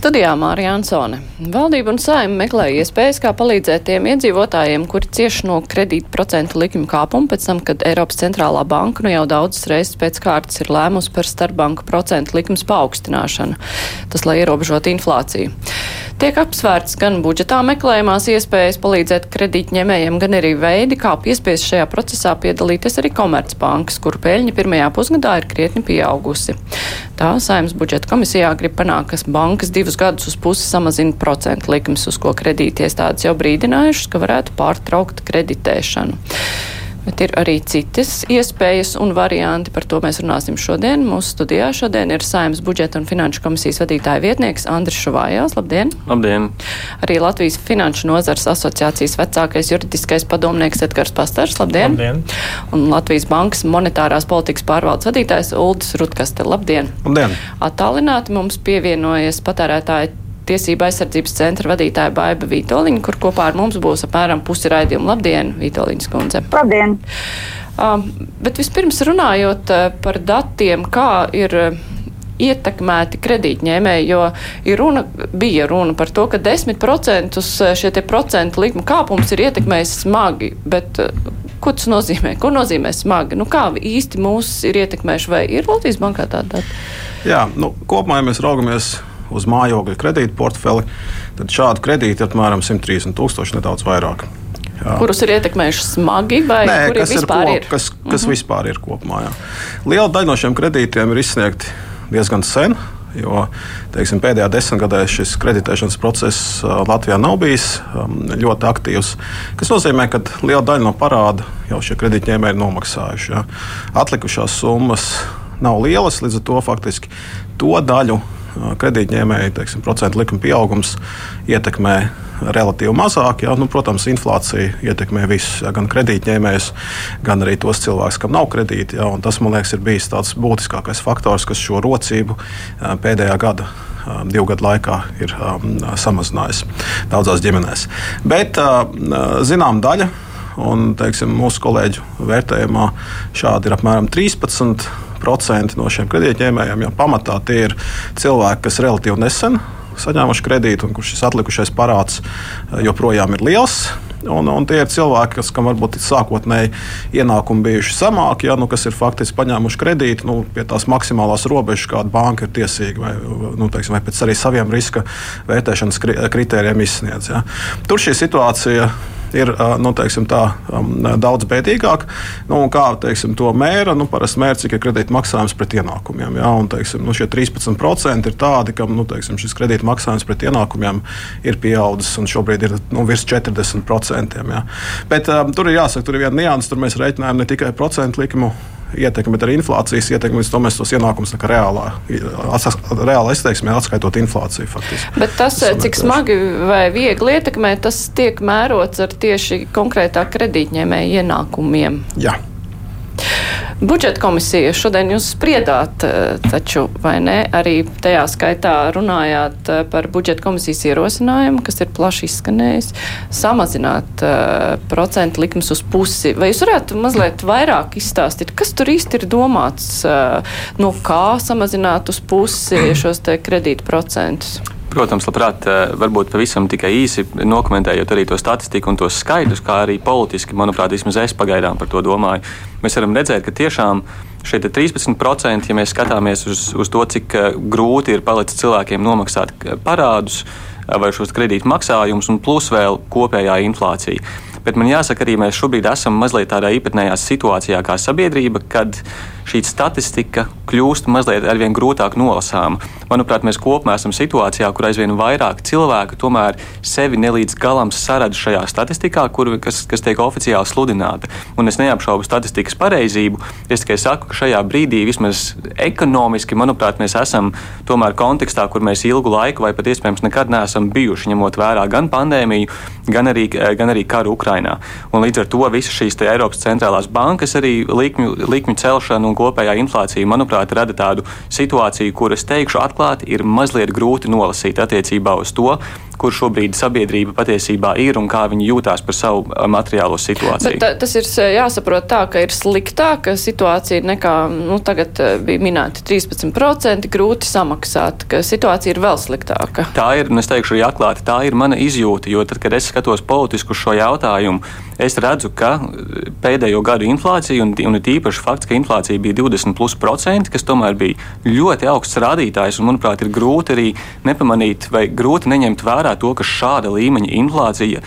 Studijā Mārija Ansone. Valdība un saima meklē iespējas, kā palīdzēt tiem iedzīvotājiem, kuri cieš no kredīta procentu likuma kāpuma pēc tam, kad Eiropas centrālā banka nu jau daudzas reizes pēc kārtas ir lēmusi par starpbanku procentu likums paaugstināšanu. Tas, lai ierobežotu inflāciju. Tiek apsvērts gan budžetā meklējumās iespējas palīdzēt kredītņēmējiem, gan arī veidi, kā piespiest šajā procesā piedalīties arī Komercbankas, kuru peļņa pirmajā pusgadā ir krietni pieaugusi. Tā saimnes budžeta komisijā grib panākt, ka bankas divus gadus uz pusi samazina procentu likmes, uz ko kredītiestādes jau brīdinājušas, ka varētu pārtraukt kreditēšanu. Bet ir arī citas iespējas un varianti. Par to mēs runāsim šodien. Mūsu studijā šodien ir Saimnes budžeta un finanšu komisijas vadītāja vietnieks Andris Šuvājās. Labdien! Labdien! Arī Latvijas Finanšu nozars asociācijas vecākais juridiskais padomnieks Edgars Pastars. Labdien! Labdien. Un Latvijas bankas monetārās politikas pārvaldes vadītājs Uldis Rutkaste. Labdien! Labdien! Attālināti mums pievienojas patērētāji tiesība aizsardzības centra vadītāja Baiba Vītoliņa, kur kopā ar mums būs apmēram pusi raidījuma. Labdien, Vītoliņas kundze! Labdien! Um, bet vispirms runājot uh, par datiem, kā ir uh, ietekmēti kredītņēmēji, jo ir runa, bija runa par to, ka 10% uh, šie procentu likuma kāpums ir ietekmējis smagi, bet ko tas nozīmē? Ko nozīmē smagi? Nu, kā īsti mūs ir ietekmējuši vai ir Latvijas bankā tāda data? Jā, nu, kopumā, ja mēs raugamies uz mājokļa kredīta portfeli, tad šādu kredītu ir apmēram 130 tūkstoši, nedaudz vairāk. Jā. Kurus ir ietekmējuši smagi, vai Nē, kas vispār ir? ir? Ko, kas kas uh Mhm. -huh. vispār ir kopumā? Jā. Liela daļa no šiem kredītiem ir izsniegti diezgan sen. Jo teiksim, pēdējā desmitgadē šis kreditēšanas process Latvijā nav bijis ļoti aktīvs. Tas nozīmē, ka liela daļa no parāda jau šie kredītņēmēji ir nomaksājuši. Ja. Atlikušās summas nav lielas, līdz ar to faktiski to daļu kredītņēmēji teiksim, procentu likuma pieaugums ietekmē relatīvi mazāk. Ja? Nu, protams, inflācija ietekmē visus, ja? gan kredītņēmējus, gan arī tos cilvēkus, kam nav kredīti. Ja? Un tas, man liekas, ir bijis tāds būtiskākais faktors, kas šo rocību pēdējā gada divu gadu laikā ir um, samazinājis daudzās ģimenēs. Bet zinām daļa. Un, teiksim, mūsu kolēģu vērtējumā šādi ir apmēram 13 procenti no šiem kredītņēmējiem. Ja pamatā tie ir cilvēki, kas relatīvi nesen saņēmuši kredītu, un kurš šis atlikušais parāds joprojām ir liels. Un, un tie ir cilvēki, kas, kam varbūt sākotnēji ienākumi bijuši zemāki, ja, nu, kas ir faktiski paņēmuši kredītu nu, pie tās maksimālās robežas, kāda banka ir tiesīga, vai, nu, teiksim, vai pēc arī saviem riska vērtēšanas kritērijiem izsniedz. Ja. Tur šī situācija ir nu, teiksim, tā, daudz bēdīgāk. Nu, kā teiksim, to mēra, nu, parasti mērķis ir kredīta maksājums pret ienākumiem. Ja, un, teiksim, nu, šie 13% ir tādi, kam nu, teiksim, šis kredīta maksājums pret ienākumiem ir pieaudzis un šobrīd ir nu, virs 40%. Ja. Bet um, tur ir jāsaka, tur ir viena nianses, tur mēs reiķinājam ne tikai procentu likumu ietekmi, bet arī inflācijas ietekmi. Līdz to mēs tos ienākumus reālā, reālā izteiksmē atskaitot inflāciju. Faktiski. Bet tas, cik smagi vai viegli ietekmē, tas tiek mērots ar tieši konkrētā kredītņēmēja ienākumiem. Jā. Budžeta komisija šodien jūs spriedāt, taču vai ne, arī tajā skaitā runājāt par budžeta komisijas ierosinājumu, kas ir plaši izskanējis, samazināt uh, procentu likmes uz pusi. Vai jūs varētu mazliet vairāk izstāstīt, kas tur īsti ir domāts, uh, no kā samazināt uz pusi šos kredītu procentus? Protams, labprāt, varbūt pavisam tikai īsi dokumentējot arī to statistiku un tos skaidrus, kā arī politiski, manuprāt, vismaz es pagaidām par to domāju. Mēs varam redzēt, ka tiešām šie 13%, ja mēs skatāmies uz, uz to, cik grūti ir palicis cilvēkiem nomaksāt parādus vai šos kredītu maksājumus, un plus vēl kopējā inflācija. Bet man jāsaka, arī mēs šobrīd esam mazliet tādā īpatnējā situācijā kā sabiedrība, kad šī statistika kļūst mazliet arvien grūtāk nolasāma. Manuprāt, mēs kopumā esam situācijā, kur aizvien vairāk cilvēku tomēr sevi nelīdz galam sarada šajā statistikā, kur, kas, kas tiek oficiāli sludināta. Un es neapšaubu statistikas pareizību. Es tikai saku, ka šajā brīdī, vismaz ekonomiski, manuprāt, mēs esam tomēr kontekstā, kur mēs ilgu laiku vai pat iespējams nekad neesam bijuši, ņemot vērā gan pandēmiju, gan arī, gan arī karu Ukrainā. Un līdz ar to visas šīs Eiropas centrālās bankas arī likmju, likmju celšana un kopējā inflācija, manuprāt, rada tādu situāciju, kur es teikšu atklāti, ir mazliet grūti nolasīt attiecībā uz to, kur šobrīd sabiedrība patiesībā ir un kā viņi jūtās par savu materiālo situāciju. Bet, tā, tas ir jāsaprot tā, ka ir sliktāka situācija nekā nu, tagad bija minēta 13% grūti samaksāt, ka situācija ir vēl sliktāka. Tā ir, un es teikšu arī atklāti, tā ir mana izjūta, jo tad, kad es skatos politisku šo jautājumu, es redzu, ka pēdējo gadu inflācija, un, un ir īpaši fakts, ka inflācija bija 20%, kas tomēr bija ļoti augsts rādītājs, un, manuprāt, ir grūti arī nepamanīt vai grūti neņemt vērā to, ka šāda līmeņa inflācija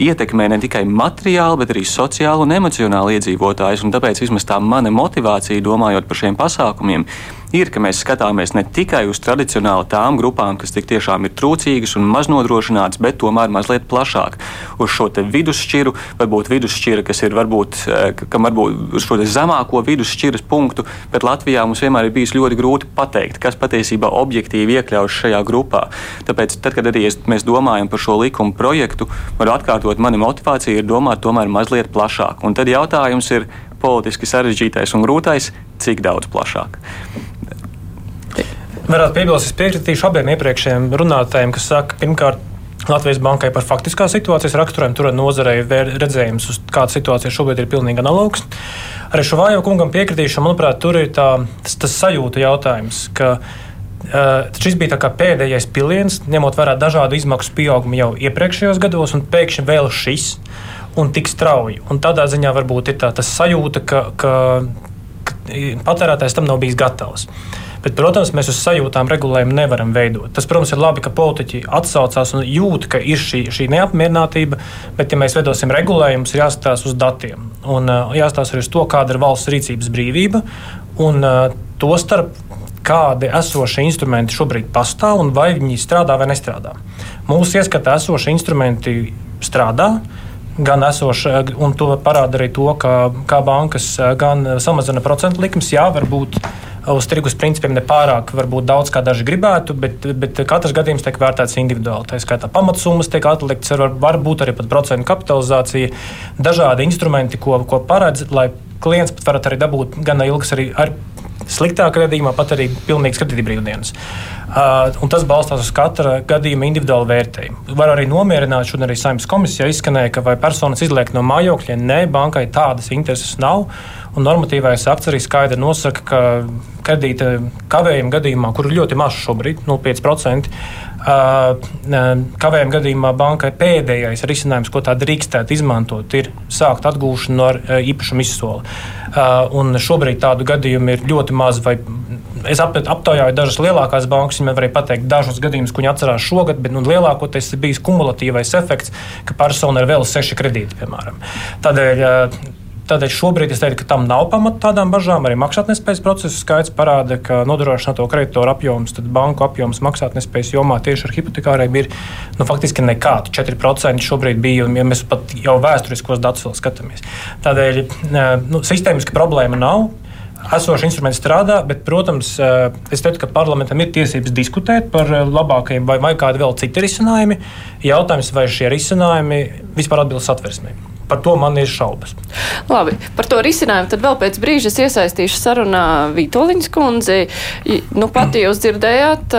ietekmē ne tikai materiāli, bet arī sociāli un emocionāli iedzīvotājus. Tāpēc vismaz tā mana motivācija, domājot par šiem pasākumiem, ir, ka mēs skatāmies ne tikai uz tradicionāli tām grupām, kas tik tiešām ir trūcīgas un maznodrošinātas, bet tomēr mazliet plašāk uz šo vidusšķiru, varbūt vidusšķira, kas ir varbūt, eh, kam varbūt uz šo zemāko vidusšķiras punktu, bet Latvijā mums vienmēr ir bijis ļoti grūti pateikt, kas patiesībā objektīvi iekļaujas šajā grupā. Tāpēc, tad, kad arī es, mēs domājam par šo likuma projektu, varu atkārtot, mana motivācija ir domāt tomēr mazliet plašāk. Un tad jautājums ir politiski sarežģītais un grūtais, cik daudz plašāk. Varētu piebilst, es piekritīšu abiem iepriekšējiem runātājiem, kas saka, pirmkārt, Latvijas bankai par faktiskā situācijas raksturojumu, tur nozarei redzējums, uz kāda situācija šobrīd ir pilnīgi analogs. Arī Šuvājo kungam piekritīšu, manuprāt, tur ir tā, tas, tas sajūta jautājums, ka Uh, šis bija pēdējais piliens, ņemot vērā dažādu izmaksu pieaugumu jau iepriekšējos gados, un pēkšņi vēl šis un tik strauji. Un tādā ziņā varbūt ir tā sajūta, ka, ka, ka patērētājs tam nav bijis gatavs. Bet, protams, mēs uz sajūtām regulējumu nevaram veidot. Tas, protams, ir labi, ka politiķi atsaucās un jūt, ka ir šī, šī neapmierinātība, bet, ja mēs veidosim regulējumus, ir jāskatās uz datiem un uh, jāskatās arī uz to, kāda ir valsts rīcības brīvība un uh, to starp. Kādi esošie instrumenti šobrīd pastāv un vai viņi strādā vai nestrādā? Mūsu ieskatā esošie instrumenti strādā, gan esoši, un to parāda arī to, ka kā bankas gan samazina procentu likmes. Jā, varbūt uz tirgus principiem nepārāk daudz, kā daži gribētu, bet, bet katrs gadījums tiek vērtēts individuāli. Tā skaitā pamatsummas tiek atliktas, var, varbūt arī pat procentu kapitalizācija, dažādi instrumenti, ko, ko paredz, lai klients pat varētu arī dabūt gan ilgas, arī ar sliktākā gadījumā pat arī pilnīgas kredītbrīvdienas. Uh, tas balstās uz katra gadījuma individuālu vērtējumu. Var arī nomierināt, šodien arī saimnes komisijā izskanēja, ka vai personas izliek no mājokļa, nē, bankai tādas intereses nav. Un normatīvais akts arī skaidri nosaka, ka kredīta kavējuma gadījumā, kur ir ļoti maz šobrīd, 0,5%, kavējuma gadījumā bankai pēdējais risinājums, ko tā drīkstētu izmantot, ir sākt atgūšanu ar īpašumu izsoli. Un šobrīd tādu gadījumu ir ļoti maz. Es aptaujāju dažas lielākās bankas, viņiem varēja pateikt dažus gadījumus, ko viņi atcerās šogad, bet nu, lielākoties ir bijis kumulatīvais efekts, ka persona ir vēl seši kredīti, piemēram. Tādēļ Tādēļ šobrīd es teiktu, ka tam nav pamata tādām bažām. Arī maksātnespējas procesa skaits parāda, ka nodrošināto kreditoru apjoms, tad banku apjoms maksātnespējas jomā tieši ar hipotekāriem ir nu, faktiski nekāds. 4% šobrīd bija, un ja mēs pat jau vēsturiskos datus vēl skatāmies. Tādēļ nu, sistēmiska problēma nav. Esošie instrumenti strādā, bet, protams, es teiktu, ka parlamentam ir tiesības diskutēt par labākajiem vai, vai kādi vēl citi risinājumi. Jautājums, vai šie risinājumi vispār atbilst satversmei. Par to man ir šaubas. Labi, par to risinājumu tad vēl pēc brīža es iesaistīšu sarunā Vitoļņas kundzi. Nu, pati jūs dzirdējāt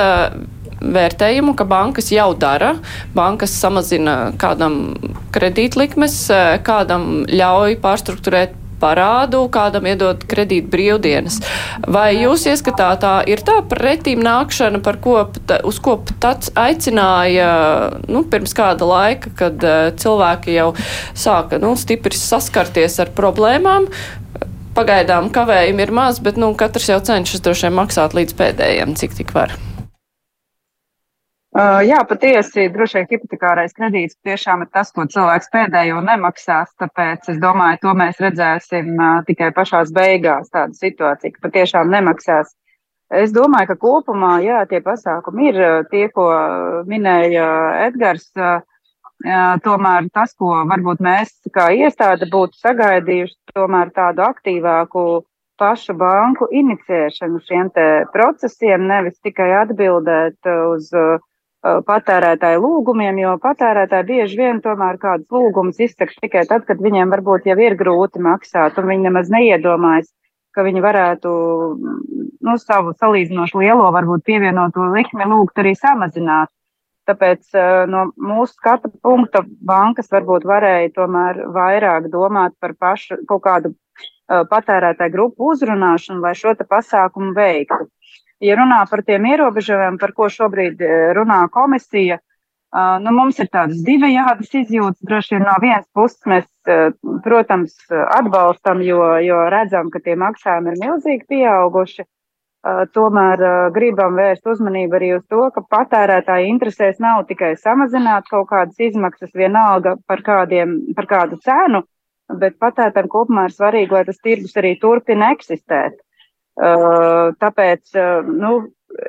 vērtējumu, ka bankas jau dara. Bankas samazina kādam kredītlikmes, kādam ļauj pārstruktūrēt parādu, kādam iedod kredīt brīvdienas. Vai jūs ieskatā tā ir tā pretīm nākšana, par ko, uz ko tāds aicināja, nu, pirms kāda laika, kad uh, cilvēki jau sāka, nu, stipri saskarties ar problēmām, Pagaidām kavējumi ir maz, bet nu, katrs jau cenšas droši vien maksāt līdz pēdējiem, cik tik var. Uh, jā, patiesi, droši vien hipotekārais kredīts tiešām ir tas, ko cilvēks pēdējo nemaksās. Tāpēc es domāju, to mēs redzēsim uh, tikai pašās beigās, tādu situāciju, ka patiešām nemaksās. Es domāju, ka kopumā jā, tie pasākumi ir uh, tie, ko minēja Edgars. Tomēr tas, ko varbūt mēs kā iestāde būtu sagaidījuši, tomēr tādu aktīvāku pašu banku inicēšanu šiem procesiem, nevis tikai atbildēt uz uh, Uh, patērētāju lūgumiem, jo patērētāji bieži vien tomēr kādus lūgumus izsaka tikai tad, kad viņiem varbūt jau ir grūti maksāt, un viņi nemaz neiedomājas, ka viņi varētu nu, savu salīdzinoši lielo, varbūt pievienoto likmi lūgt arī samazināt. Tāpēc no mūsu skatu punkta bankas varbūt varēja tomēr vairāk domāt par pašu kaut kādu patērētāju grupu uzrunāšanu, lai šo pasākumu veiktu. Ja runā par tiem ierobežojumiem, par ko šobrīd runā komisija, nu, mums ir tādas divējādas izjūtas. Droši vien no vienas puses mēs, protams, atbalstam, jo, jo redzam, ka tie maksājumi ir milzīgi pieauguši. Tomēr gribam vērst uzmanību arī uz to, ka patērētāji interesēs nav tikai samazināt kaut kādas izmaksas, vienalga par, kādiem, par kādu cenu, bet patērētājiem kopumā ir svarīgi, lai tas tirgus arī turpina eksistēt. Tāpēc nu,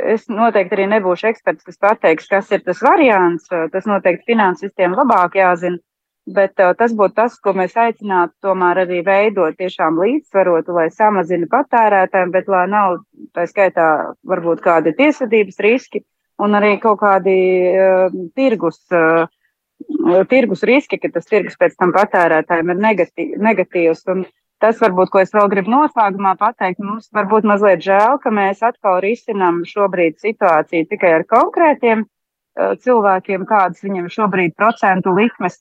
es noteikti arī nebūšu eksperts, kas pateiks, kas ir tas variants. Tas noteikti finansistiem labāk jāzina. Bet tas būtu tas, ko mēs aicinātu tomēr arī veidot tiešām līdzsvarotu, lai samazina patērētājiem, bet lai nav tā skaitā varbūt kādi tiesvedības riski un arī kaut kādi uh, tirgus, uh, tirgus riski, ka tas tirgus pēc tam patērētājiem ir negatī, negatīvs. Un tas varbūt, ko es vēl gribu noslēgumā pateikt, mums varbūt mazliet žēl, ka mēs atkal risinām šobrīd situāciju tikai ar konkrētiem uh, cilvēkiem, kādas viņiem šobrīd procentu likmes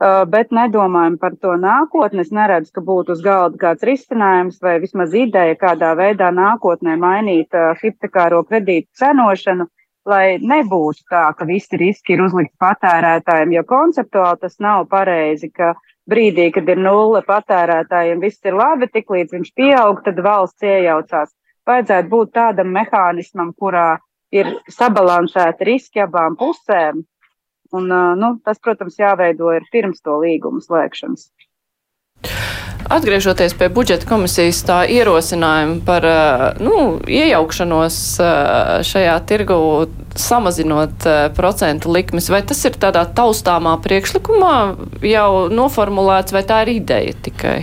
Uh, bet nedomājam par to nākotni. Es neredzu, ka būtu uz galda kāds risinājums vai vismaz ideja, kādā veidā nākotnē mainīt uh, hipotekāro kredītu cenošanu, lai nebūtu tā, ka visi riski ir uzlikti patērētājiem, jo konceptuāli tas nav pareizi, ka brīdī, kad ir nulle patērētājiem, viss ir labi, tik līdz viņš pieaug, tad valsts iejaucās. Vajadzētu būt tādam mehānismam, kurā ir sabalansēti riski abām pusēm, Un, nu, tas, protams, jāveido ir pirms to līgumu slēgšanas. Atgriežoties pie budžeta komisijas tā ierosinājuma par nu, iejaukšanos šajā tirgu, samazinot procentu likmes, vai tas ir tādā taustāmā priekšlikumā jau noformulēts, vai tā ir ideja tikai?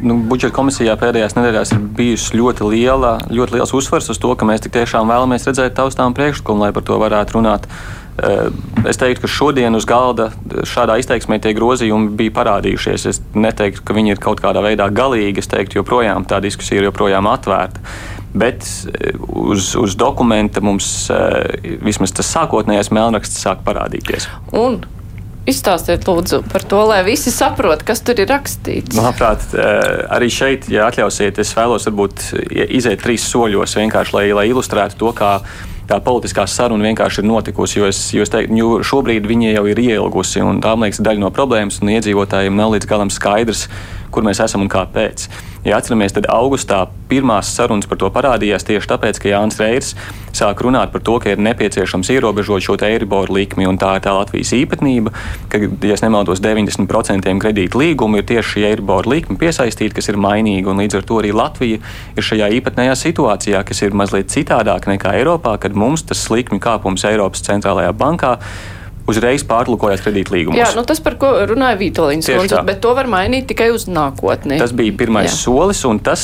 Nu, budžeta komisijā pēdējās nedēļās ir bijusi ļoti liela, ļoti liels uzsvars uz to, ka mēs tiešām vēlamies redzēt taustām priekšlikumu, lai par to varētu runāt Eh, es teiktu, ka šodien uz galda šādā izteiksmē tie grozījumi bija parādījušies. Es neteiktu, ka viņi ir kaut kādā veidā galīgi. Es teiktu, joprojām tā diskusija ir joprojām atvērta. Bet eh, uz, uz dokumenta mums eh, vismaz tas sākotnējais melnraksts sāk parādīties. Un Izstāstiet, lūdzu, par to, lai visi saprotu, kas tur ir rakstīts. Labprāt, arī šeit, ja atļausiet, es vēlos varbūt iziet trīs soļos, vienkārši lai, lai ilustrētu to, kā tā politiskā saruna vienkārši ir notikusi. Jo, es, jo es teiktu, jo šobrīd viņi jau ir ielgusi, un tā, man liekas, daļa no problēmas, un iedzīvotājiem nav līdz galam skaidrs, kur mēs esam un kāpēc. Ja atceramies, tad augustā pirmās sarunas par to parādījās tieši tāpēc, ka Jānis Reirs sāk runāt par to, ka ir nepieciešams ierobežot šo eiriboru likmi, un tā ir tā Latvijas īpatnība, ka, ja nemaldos, 90% kredīta līgumu ir tieši šī eiriboru likme piesaistīta, kas ir mainīga, un līdz ar to arī Latvija ir šajā īpatnējā situācijā, kas ir mazliet citādāka nekā Eiropā, kad mums tas likmi kāpums Eiropas centrālajā bankā uzreiz pārlūkojās kredītlīgumus. Jā, nu tas, par ko runāja Vitoļņš, bet to var mainīt tikai uz nākotni. Tas bija pirmais Jā. solis, un tas,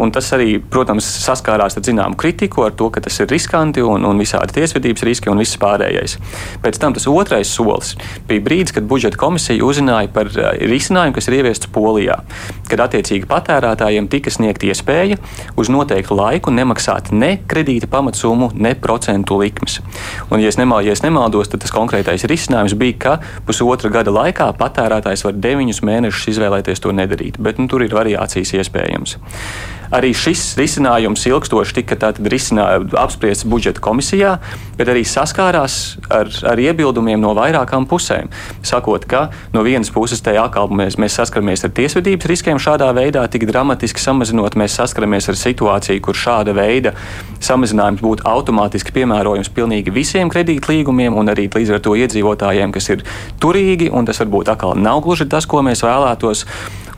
un tas arī, protams, saskārās ar zināmu kritiku, ar to, ka tas ir riskanti un, un visādi tiesvedības riski un viss pārējais. Pēc tam tas otrais solis bija brīdis, kad budžeta komisija uzzināja par eh, risinājumu, kas ir ieviests Polijā, kad attiecīgi patērētājiem tika sniegta iespēja uz noteiktu laiku nemaksāt ne kredīta pamatsummu, ne procentu likmes. Un, ja es, nemal, ja es nemaldos, tad tas konkrētais Vienīgais risinājums bija, ka pusotra gada laikā patērētājs var deviņus mēnešus izvēlēties to nedarīt, bet nu, tur ir variācijas iespējams. Arī šis risinājums ilgstoši tika apspriests budžeta komisijā, bet arī saskārās ar, ar iebildumiem no vairākām pusēm. Sakot, ka no vienas puses te atkal mēs, mēs saskaramies ar tiesvedības riskiem šādā veidā, tik dramatiski samazinot, mēs saskaramies ar situāciju, kur šāda veida samazinājums būtu automātiski piemērojams pilnīgi visiem kredītlīgumiem un arī līdz ar to iedzīvotājiem, kas ir turīgi, un tas varbūt atkal nav gluži tas, ko mēs vēlētos.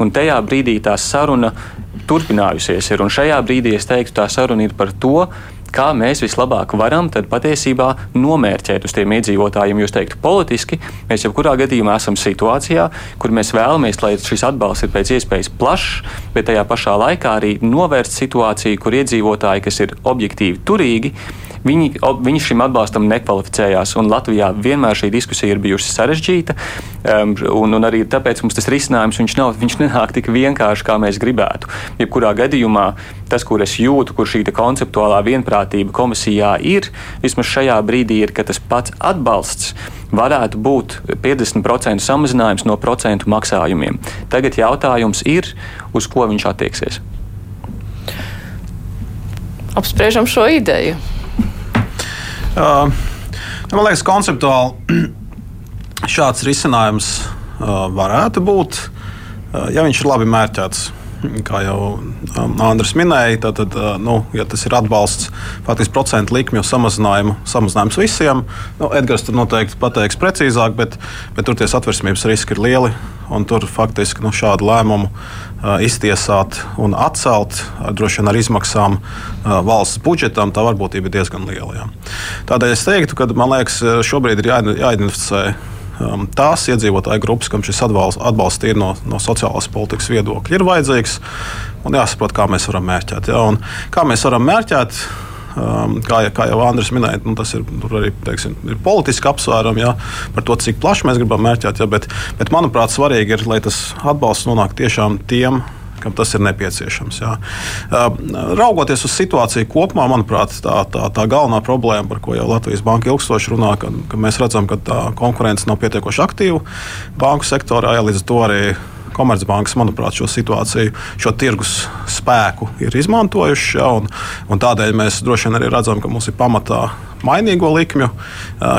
Un tajā brīdī tā saruna turpinājusies ir. Un šajā brīdī es teiktu, tā saruna ir par to, kā mēs vislabāk varam patiesībā nomērķēt uz tiem iedzīvotājiem. Jūs teiktu, politiski mēs jebkurā gadījumā esam situācijā, kur mēs vēlamies, lai šis atbalsts ir pēc iespējas plašs, bet tajā pašā laikā arī novērst situāciju, kur iedzīvotāji, kas ir objektīvi turīgi, Viņi, viņi šim atbalstam nekvalificējās. Latvijā vienmēr šī diskusija ir bijusi sarežģīta. Um, un, un arī tāpēc mums tas risinājums viņš nav, viņš nenāk tik vienkārši, kā mēs gribētu. Jebkurā gadījumā tas, kur es jūtu, kur šī konceptuālā vienprātība komisijā ir, vismaz šajā brīdī ir, ka tas pats atbalsts varētu būt 50% samazinājums no procentu maksājumiem. Tagad jautājums ir, uz ko viņš attieksies. Apspriežam šo ideju. Uh, man liekas, konceptuāli šāds risinājums uh, varētu būt, uh, ja viņš ir labi mērķēts. Kā jau um, Andris minēja, tad, tad uh, nu, ja tas ir atbalsts faktiski procentu likmju samazinājumu, samazinājums visiem, nu, Edgars tur noteikti pateiks precīzāk, bet, bet tur tie satversmības riski ir lieli. Tur faktiski nu, šādu lēmumu uh, iztiesāt un atcelt, droši vien ar izmaksām uh, valsts budžetam, tā varbūtība ir diezgan liela. Jā. Tādēļ es teiktu, ka man liekas, šobrīd ir jāidentificē um, tās iedzīvotāju grupas, kam šis atbalsts, atbalsts ir no, no sociālās politikas viedokļa, ir vajadzīgs. Un jāsaprot, kā mēs varam mērķēt. Ja? Un kā mēs varam mērķēt, um, kā, kā jau Andris minēja, nu, tas ir arī teiksim, ir politiski apsvērumi ja, par to, cik plaši mēs gribam mērķēt. Ja, bet, bet, manuprāt, svarīgi ir, lai tas atbalsts nonāk tiešām tiem kam tas ir nepieciešams. Jā. Raugoties uz situāciju kopumā, manuprāt, tā, tā, tā galvenā problēma, par ko jau Latvijas Banka ilgstoši runā, ka, ka mēs redzam, ka tā konkurence nav pietiekoši aktīva banku sektorā, ja līdz ar to arī Komercbankas, manuprāt, šo situāciju, šo tirgus spēku ir izmantojuši. Ja, un, un tādēļ mēs droši vien arī redzam, ka mums ir pamatā mainīgo likmju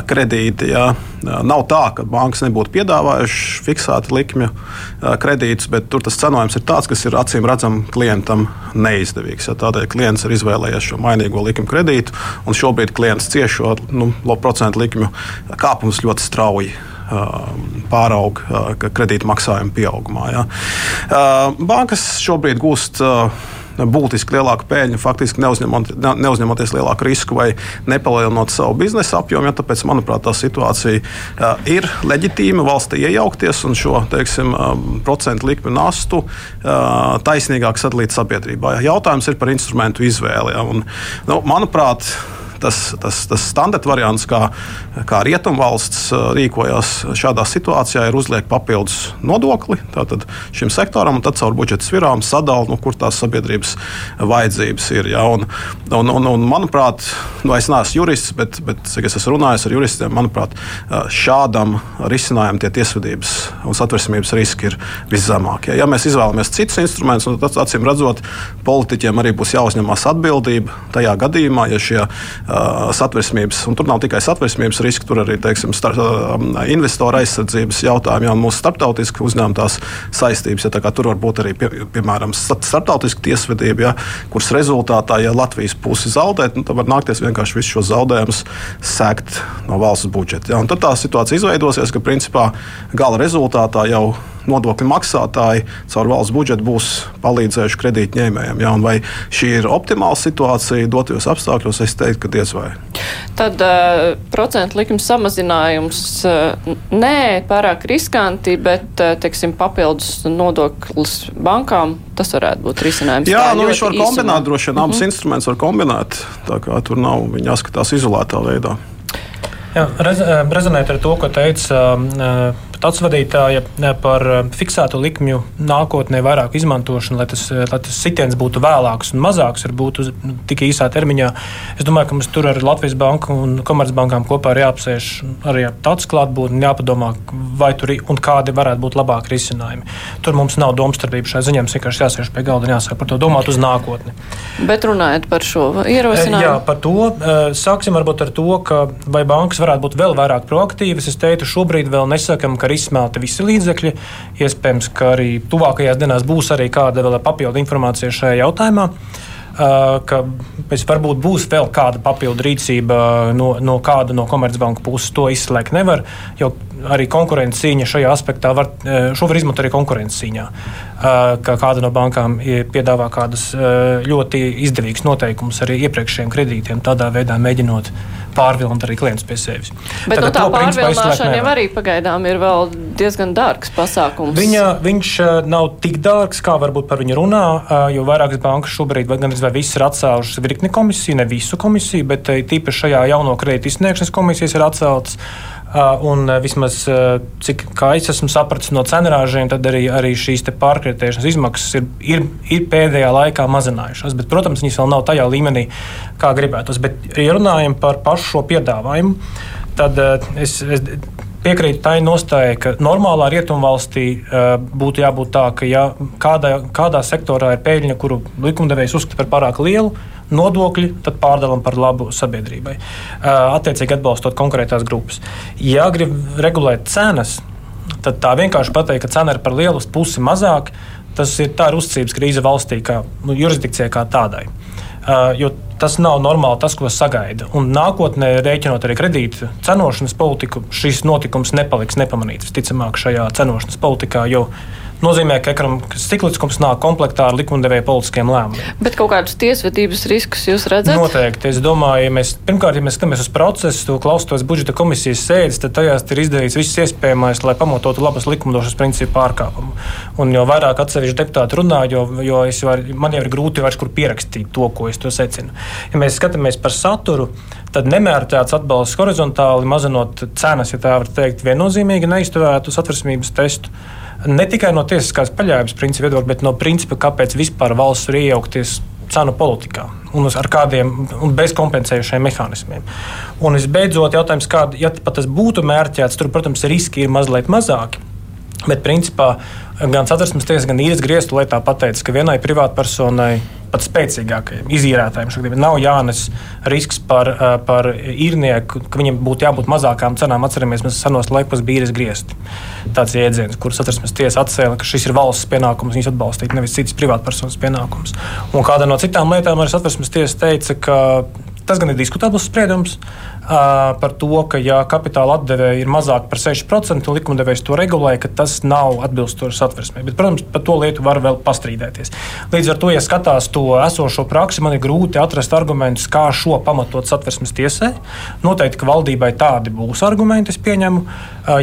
kredīti. Ja. Nav tā, ka bankas nebūtu piedāvājušas fiksētu likmju kredītus, bet tur tas cenojums ir tāds, kas ir acīm redzams klientam neizdevīgs. Ja. Tādēļ klients ir izvēlējies šo mainīgo likmju kredītu, un šobrīd klients cieš šo nu, procentu likmju kāpumus ļoti strauji pārauga kredīta maksājuma pieaugumā. Ja. Bankas šobrīd gūst būtiski lielāku peļņu, faktiski neuzņemot, neuzņemoties lielāku risku vai nepalielinot savu biznesa apjomu. Ja, tāpēc, manuprāt, tā situācija uh, ir leģitīma valstī iejaukties un šo teiksim, uh, procentu likmi nastu uh, taisnīgāk sadalīt sabiedrībā. Ja. Jautājums ir par instrumentu izvēli. Ja, un, nu, manuprāt, tas, tas, tas standarta variants, kā, kā rietumvalsts uh, rīkojās šādā situācijā, ir uzliekt papildus nodokli šim sektoram, un tad caur budžeta svirām sadalīt, nu, kur tās sabiedrības vajadzības ir. Ja? Un, un, un, un, manuprāt, nu, es neesmu jurists, bet, bet cik es esmu runājis ar juristiem, manuprāt, uh, šādam risinājumam tie tiesvedības un satversmības riski ir viszemākie. Ja mēs izvēlamies citus instrumentus, tad acīm redzot, politiķiem arī būs jāuzņemas atbildība tajā gadījumā, ja šie satversmības, un tur nav tikai satversmības riski, tur arī teiksim, star, investoru aizsardzības jautājumi, jau mūsu starptautiski uzņemtās saistības. Ja, tur var būt arī, pie, piemēram, starptautiska tiesvedība, ja, kuras rezultātā, ja Latvijas puse zaudē, nu, tad var nākties vienkārši visus šos zaudējumus sēkt no valsts budžeta. Ja, tad tā situācija izveidosies, ka principā gala rezultātā jau nodokļu maksātāji caur valsts budžetu būs palīdzējuši kredītņēmējiem. Ja? Vai šī ir optimāla situācija dotajos apstākļos, es teiktu, ka diez vai. Tad uh, procentu likuma samazinājums uh, nē, pārāk riskanti, bet uh, teiksim, papildus nodoklis bankām tas varētu būt risinājums. Jā, nu, viņš var īsumā. kombinēt, droši vien abus mm -hmm. instrumentus var kombinēt. Tā kā tur nav viņa jāskatās izolētā veidā. Jā, rez, rezonēt ar to, ko teica pats vadītāja par eh, fiksētu likmju nākotnē vairāk izmantošanu, lai tas, eh, lai tas sitiens būtu vēlāks un mazāks, var būt uz nu, tik īsā termiņā. Es domāju, ka mums tur ar Latvijas banku un Komercbankām kopā ir jāapsēž arī tāds klātbūtne un jāpadomā, vai tur un kādi varētu būt labāki risinājumi. Tur mums nav domstarpība šai ziņā, mums vienkārši jāsēž pie galda un jāsāk par to domāt uz nākotni. Bet runājot par šo ierosinājumu. Jā, par to. Sāksim varbūt ar to, ka vai bankas varētu būt vēl vairāk proaktīvas. Es teiktu, šobrīd vēl nesakam, ka ka ir izsmelti visi līdzekļi. Iespējams, ka arī tuvākajās dienās būs arī kāda vēl papildu informācija šajā jautājumā. Ka varbūt būs vēl kāda papildu rīcība no, no kāda no Komercbanka puses. To izslēgt nevar. Jo arī konkurences cīņa šajā aspektā var, šo var izmantot arī konkurences cīņā. Ka kāda no bankām piedāvā kādus ļoti izdevīgus noteikumus arī iepriekšējiem kredītiem, tādā veidā mēģinot pārvilināt arī klientus pie sevis. Bet Tātad, no tā pārvilināšana jau arī pagaidām ir vēl diezgan dārgs pasākums. Viņa, viņš nav tik dārgs, kā varbūt par viņu runā, jo vairākas bankas šobrīd gan arī viss ir atcēlušas virkni komisiju, ne visu komisiju, bet tīpaši šajā jauno kredītu izsniegšanas komisijas ir atceltas. Un vismaz, cik es esmu sapratis no cenrāžiem, tad arī, arī šīs pārkreditēšanas izmaksas ir, ir, ir pēdējā laikā mazinājušās. Bet, protams, viņas vēl nav tajā līmenī, kā gribētos. Bet, ja runājam par pašu šo piedāvājumu, tad es, es piekrītu tai nostājai, ka normālā rietumvalstī uh, būtu jābūt tā, ka ja kādā, kādā sektorā ir peļņa, kuru likumdevējs uzskata par pārāk lielu, nodokļi, tad pārdalām par labu sabiedrībai, attiecīgi atbalstot konkrētās grupas. Ja grib regulēt cenas, tad tā vienkārši pateikt, ka cena ir par lielu, pusi mazāk, tas ir tā ir uzticības krīze valstī, kā nu, jurisdikcijai kā tādai. Uh, jo tas nav normāli tas, ko sagaida. Un nākotnē, rēķinot arī kredītu cenošanas politiku, šis notikums nepaliks nepamanīts visticamāk šajā cenošanas politikā. Jo nozīmē, ka ekonomikas cikliskums nāk komplektā ar likumdevēja politiskiem lēmumiem. Bet kaut kādus tiesvedības riskus jūs redzat? Noteikti. Es domāju, ja mēs pirmkārt, ja mēs skatāmies uz procesu, klausoties budžeta komisijas sēdes, tad tajās ir izdarīts viss iespējamais, lai pamatotu labas likumdošanas principu pārkāpumu. Un jo vairāk atsevišķi deputāti runā, jo, jo var, man jau ir grūti vairs kur pierakstīt to, ko es to secinu. Ja mēs skatāmies par saturu, tad nemērķēts atbalsts horizontāli, mazinot cenas, ja tā var teikt, viennozīmīgi neizturētu satversmības testu ne tikai no tiesiskās paļāvības principa viedokļa, bet no principa, kāpēc vispār valsts var iejaukties cenu politikā un ar kādiem un bez kompensējušiem mehānismiem. Un visbeidzot, jautājums, kāda, ja tas būtu mērķēts, tur, protams, riski ir mazliet mazāki. Bet, principā, gan satversmes tiesa, gan īres griestu lietā pateica, ka vienai privātpersonai pat spēcīgākajiem izīrētājiem. Šobrīd nav jānes risks par, par īrnieku, ka viņam būtu jābūt mazākām cenām. Atceramies, mēs senos laikos bija griezti. Tāds jēdziens, kurus satversmes tiesa atcēla, ka šis ir valsts pienākums viņus atbalstīt, nevis cits privātpersonas pienākums. Un kāda no citām lietām arī satversmes tiesa teica, ka tas gan ir diskutabls spriedums par to, ka, ja kapitāla atdevēja ir mazāk par 6%, un likumdevējs to regulē, ka tas nav atbilstoši satversmē. Bet, protams, par to lietu var vēl pastrīdēties. Līdz ar to, ja skatās to esošo praksi, man ir grūti atrast argumentus, kā šo pamatot satversmes tiesai. Noteikti, ka valdībai tādi būs argumenti, es pieņemu.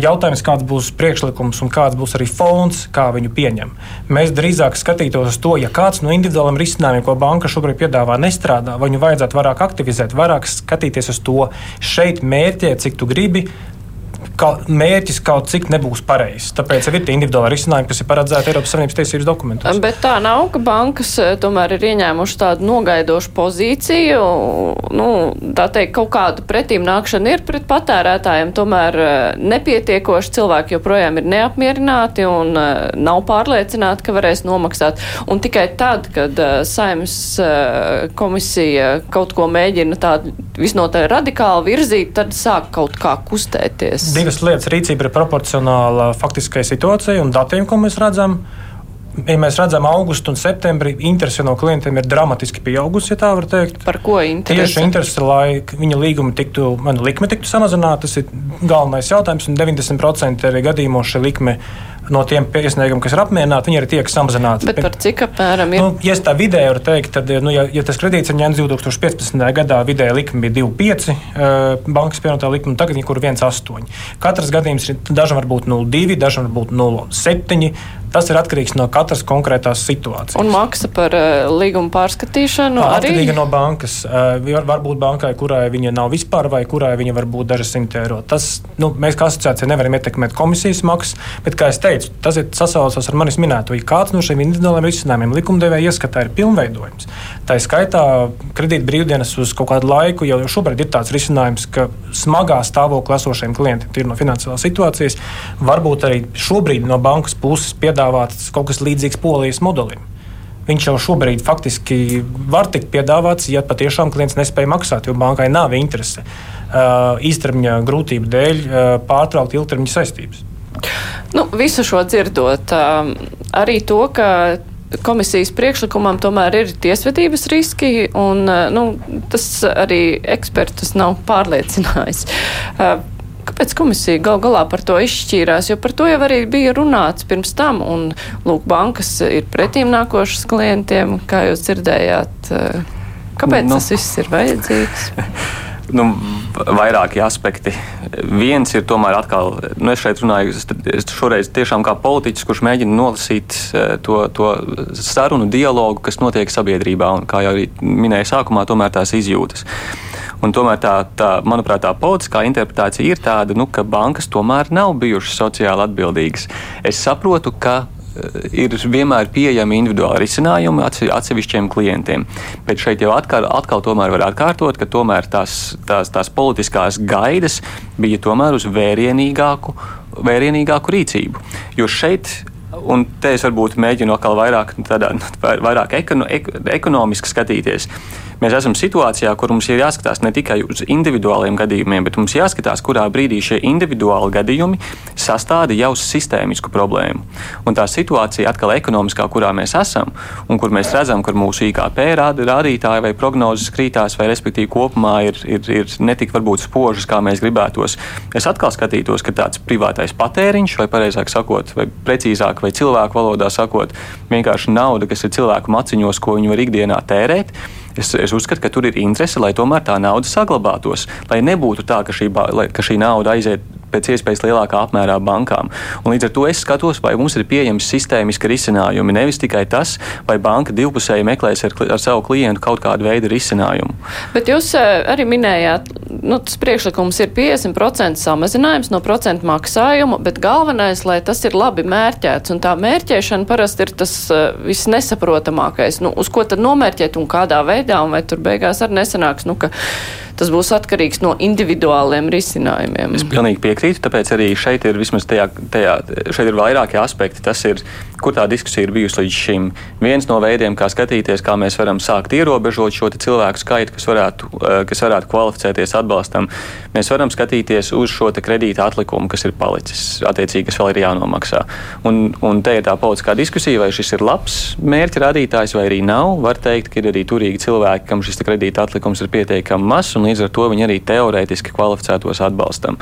Jautājums, kāds būs priekšlikums un kāds būs arī fons, kā viņu pieņem. Mēs drīzāk skatītos uz to, ja kāds no individuāliem risinājumiem, ko banka šobrīd piedāvā, nestrādā, vai viņu vajadzētu vairāk aktivizēt, vairāk skatīties uz to, šeit mērķē, cik tu gribi, ka mērķis kaut cik nebūs pareizs. Tāpēc ir tie individuāli risinājumi, kas ir paredzēti Eiropas Savienības tiesības dokumentos. Bet tā nav, ka bankas eh, tomēr ir ieņēmušas tādu nogaidošu pozīciju. Nu, tā teikt, kaut kāda pretīm nākšana ir pret patērētājiem, tomēr eh, nepietiekoši cilvēki joprojām ir neapmierināti un eh, nav pārliecināti, ka varēs nomaksāt. Un tikai tad, kad saimnes komisija kaut ko mēģina tādu visnotaļ radikāli virzīt, tad sāk kaut kā kustēties. Div divas lietas. Rīcība ir proporcionāla faktiskai situācijai un datiem, ko mēs redzam. Ja mēs redzam, augustu un septembrī interese no klientiem ir dramatiski pieaugusi, ja tā var teikt. Par ko interese? Tieši interese, lai viņa līguma tiktu, manu likme tiktu samazināta, tas ir galvenais jautājums, un 90% arī gadījumos šī likme no tiem iesniegumiem, kas ir apmierināti, viņi arī tiek samazināti. Bet par cik apmēram ir? Nu, ja tā vidēji var teikt, tad, nu, ja, ja tas kredīts ir ņemts 2015. gadā, vidēja likme bija 2,5 uh, bankas pievienotā likme, tagad ir 1,8. Katrs gadījums ir dažam var būt 0,2, dažam var būt 0,7. Tas ir atkarīgs no katras konkrētās situācijas. Un maksa par uh, līgumu pārskatīšanu Atkarīga arī? Atkarīga no bankas. Uh, var, var būt bankai, kurai viņa nav vispār, vai kurai viņa var būt daži simti eiro. Tas, nu, mēs kā asociācija nevaram ietekmēt komisijas maksas, bet, kā es teicu, tas ir sasaucas ar manis minēto. Ja kāds no šiem individuāliem risinājumiem likumdevēja ieskatā ir pilnveidojums, tā ir skaitā kredīt brīvdienas uz kaut kādu laiku, jo šobrīd ir tāds risinājums, ka smagā stāvoklī esošiem klientiem, tīri no finansiālās situācijas, varbūt arī šobrīd no bankas puses piedāvā piedāvāts kaut kas līdzīgs polijas modelim. Viņš jau šobrīd faktiski var tikt piedāvāts, ja patiešām klients nespēja maksāt, jo bankai nav interese uh, īstermiņa grūtību dēļ uh, pārtraukt ilgtermiņa saistības. Nu, visu šo dzirdot, uh, arī to, ka komisijas priekšlikumam tomēr ir tiesvedības riski, un uh, nu, tas arī ekspertus nav pārliecinājis. Uh, Kāpēc komisija gal galā par to izšķīrās? Jo par to jau arī bija runāts pirms tam, un lūk, bankas ir pretīm nākošas klientiem, kā jūs dzirdējāt. Kāpēc nu, tas viss ir vajadzīgs? nu, vairāki aspekti. Viens ir tomēr atkal, nu, es šeit runāju, es šoreiz tiešām kā politiķis, kurš mēģina nolasīt eh, to, to sarunu dialogu, kas notiek sabiedrībā, un kā jau arī minēju sākumā, tomēr tās izjūtas. Un tomēr tā, tā, manuprāt, tā politiskā interpretācija ir tāda, nu, ka bankas tomēr nav bijušas sociāli atbildīgas. Es saprotu, ka ir vienmēr pieejami individuāli risinājumi atsevišķiem klientiem. Bet šeit jau atkal, atkal var atkārtot, ka tomēr tās, tās, tās politiskās gaidas bija tomēr uz vērienīgāku, vērienīgāku rīcību. Jo šeit Un te es varbūt mēģinu atkal vairāk, tādā, vairāk ekono, ek, ekonomiski skatīties. Mēs esam situācijā, kur mums ir jāskatās ne tikai uz individuāliem gadījumiem, bet mums jāskatās, kurā brīdī šie individuāli gadījumi sastāda jau sistēmisku problēmu. Un tā situācija atkal ekonomiskā, kurā mēs esam, un kur mēs redzam, ka mūsu IKP rāda, rādītāji vai prognozes krītās, vai respektīvi kopumā ir, ir, ir netik varbūt spožas, kā mēs gribētos. Es atkal skatītos, ka tāds privātais patēriņš, vai precīzāk sakot, vai precīzāk, vai cilvēku valodā sakot, vienkārši nauda, kas ir cilvēku maciņos, ko viņi var ikdienā tērēt Es, es uzskatu, ka tur ir interese, lai tomēr tā nauda saglabātos, lai nebūtu tā, ka šī, lai, ka šī nauda aiziet pēc iespējas lielākā apmērā bankām. Un līdz ar to es skatos, vai mums ir pieejams sistēmiski risinājumi. Nevis tikai tas, vai banka divpusēji meklēs ar, ar savu klientu kaut kādu veidu risinājumu. Bet jūs eh, arī minējāt, nu, tas priekšlikums ir 50% samazinājums no procentu maksājuma, bet galvenais, lai tas ir labi mērķēts. Un tā mērķēšana parasti ir tas uh, visnesaprotamākais. Nu, uz ko tad nomērķēt un kādā veidā, un vai tur beigās arī nesanāks, nu, ka tas būs atkarīgs no individuāliem risinājumiem. Es pilnīgi piekrītu, tāpēc arī šeit ir vismaz tajā, tajā šeit ir vairāki aspekti. Tas ir, kur tā diskusija ir bijusi līdz šim. Viens no veidiem, kā skatīties, kā mēs varam sākt ierobežot šo cilvēku skaitu, kas varētu, eh, kas varētu kvalificēties atbalstam, mēs varam skatīties uz šo kredīta atlikumu, kas ir palicis, attiecīgi, kas vēl ir jānomaksā. Un, un te ir tā politiskā diskusija, vai šis ir labs mērķa rādītājs vai arī nav. Var teikt, ka ir arī turīgi cilvēki, kam šis kredīta atlikums ir pietiekami mazs un līdz ar to viņi arī teorētiski kvalificētos atbalstam.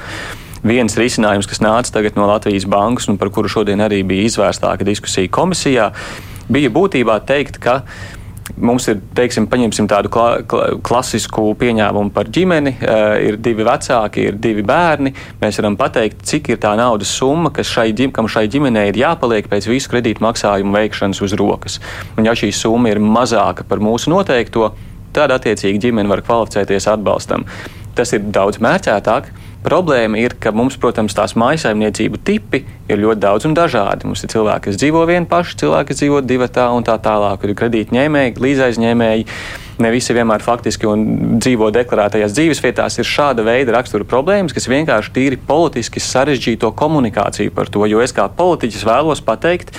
Viens risinājums, kas nāca tagad no Latvijas bankas un par kuru šodien arī bija izvērstāka diskusija komisijā, bija būtībā teikt, ka mums ir, teiksim, paņemsim tādu kla, kla, klasisku pieņēmumu par ģimeni. Uh, ir divi vecāki, ir divi bērni. Mēs varam pateikt, cik ir tā naudas summa, kas šai, ģim, šai ģimenei ir jāpaliek pēc visu kredītu maksājumu veikšanas uz rokas. Un ja šī summa ir mazāka par mūsu noteikto, tad attiecīgi ģimene var kvalificēties atbalstam. Tas ir daudz mērķētāk. Problēma ir, ka mums, protams, tās maisaimniecību tipi ir ļoti daudz un dažādi. Mums ir cilvēki, kas dzīvo vieni paši, cilvēki, kas dzīvo divatā un tā tālāk. Ir kredītņēmēji, līdzaizņēmēji. Ne visi vienmēr faktiski dzīvo deklarētajās dzīvesvietās. Ir šāda veida rakstura problēmas, kas vienkārši tīri politiski sarežģīto komunikāciju par to. Jo es kā politiķis vēlos pateikt,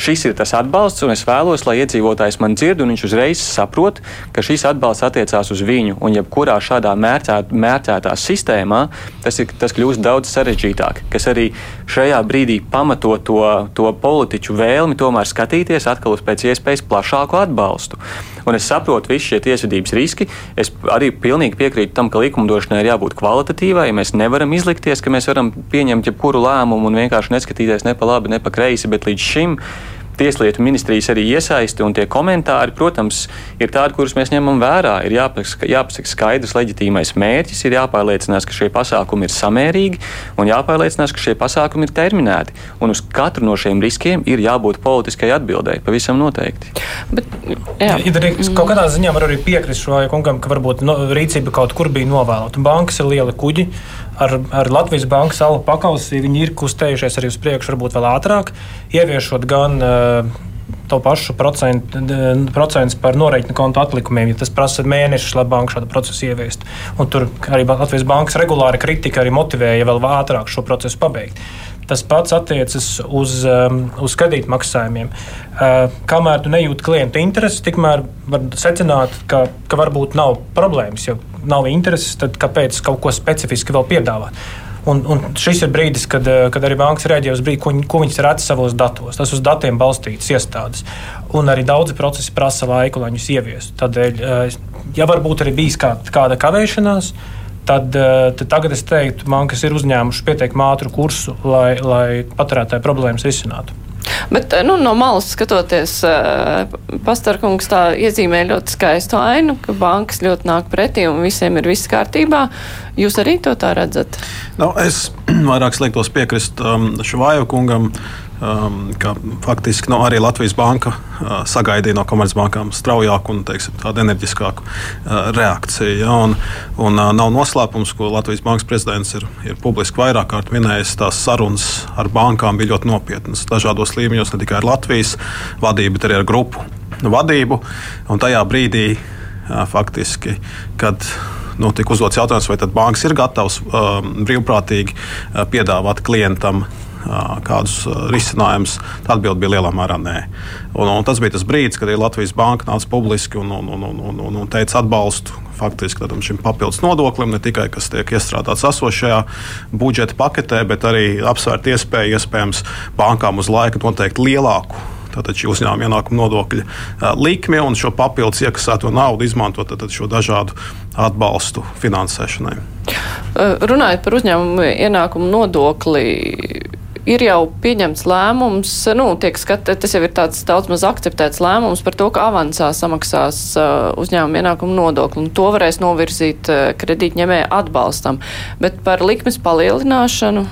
šis ir tas atbalsts, un es vēlos, lai iedzīvotājs man dzird, un viņš uzreiz saprot, ka šis atbalsts attiecās uz viņu. Un jebkurā šādā mērcēt, mērcētā sistēmā tas, ir, tas kļūst daudz sarežģītāk, kas arī šajā brīdī pamato to, to politiķu vēlmi tomēr skatīties atkal uz pēc iespējas plašāku atbalstu. Un es saprotu visu šie tiesvedības riski. Es arī pilnīgi piekrītu tam, ka likumdošanai ir jābūt kvalitatīvai. Mēs nevaram izlikties, ka mēs varam pieņemt jebkuru lēmumu un vienkārši neskatīties ne pa labi, ne pa kreisi, bet līdz šim Tieslietu ministrijas arī iesaisti un tie komentāri, protams, ir tādi, kurus mēs ņemam vērā. Ir jāpasaka, jāpasaka skaidrs, leģitīmais mērķis, ir jāpārliecinās, ka šie pasākumi ir samērīgi un jāpārliecinās, ka šie pasākumi ir terminēti. Un uz katru no šiem riskiem ir jābūt politiskai atbildēji, pavisam noteikti. Bet, jā. Ja, ja, kaut kādā ziņā var arī piekrist šo kungam, ka varbūt no, rīcība kaut kur bija novēlota. Bankas ir liela kuģi ar, ar Latvijas banku salu pakalsi, viņi ir kustējušies arī uz priekšu, varbūt vēl ātrāk, ieviešot gan uh, to pašu procentu, procentu par noreikņu kontu atlikumiem, ja tas prasa mēnešus, lai banka šādu procesu ieviestu. Un tur arī Latvijas bankas regulāri kritika arī motivēja vēl ātrāk šo procesu pabeigt. Tas pats attiecas uz, um, uz kredītmaksājumiem. Uh, kamēr tu nejūti klienta intereses, tikmēr var secināt, ka, ka varbūt nav problēmas. Ja nav intereses, tad kāpēc kaut ko specifiski vēl piedāvāt? Un, un šis ir brīdis, kad, uh, kad arī bankas rēģē uz brīdi, ko, ko viņas redz savos datos. Tas uz datiem balstītas iestādes. Un arī daudzi procesi prasa laiku, lai viņus ieviestu. Tādēļ, uh, ja varbūt arī bijis kā, kāda kavēšanās, tad, tad tagad es teiktu, bankas ir uzņēmušas pietiekami ātru kursu, lai, lai patērētāju problēmas risinātu. Bet nu, no malas skatoties, Pastarkungs tā iezīmē ļoti skaistu ainu, ka bankas ļoti nāk pretī un visiem ir viss kārtībā. Jūs arī to tā redzat? Nu, es vairāk slēgtos piekrist um, Švāju kungam. Um, ka faktiski nu, arī Latvijas banka uh, sagaidīja no komercbankām straujāku un teiksim, tādu enerģiskāku uh, reakciju. Ja, un, un, uh, nav noslēpums, ko Latvijas bankas prezidents ir, ir publiski vairāk kārt minējis. Tās sarunas ar bankām bija ļoti nopietnas. Dažādos līmeņos, ne tikai ar Latvijas vadību, bet arī ar grupu vadību. Un tajā brīdī uh, faktiski, kad nu, tika uzdots jautājums, vai bankas ir gatavas um, brīvprātīgi uh, piedāvāt klientam kādus risinājumus, tad atbilde bija lielā mērā nē. Un, un tas bija tas brīdis, kad Latvijas banka nāca publiski un, un, un, un, un, un teica atbalstu faktiski tam, šim papildus nodoklim, ne tikai kas tiek iestrādāts esošajā budžeta paketē, bet arī apsvērt iespēju iespējams bankām uz laiku noteikt lielāku tātad šī uzņēmuma ienākuma nodokļa likme un šo papildus iekasēto naudu izmantot šo dažādu atbalstu finansēšanai. Runājot par uzņēmumu ienākumu nodokli, ir jau pieņemts lēmums, nu, tiek skat, tas jau ir tāds daudz maz akceptēts lēmums par to, ka avansā samaksās uh, uzņēmuma ienākumu nodokli, un to varēs novirzīt uh, kredītņemēja atbalstam. Bet par likmes palielināšanu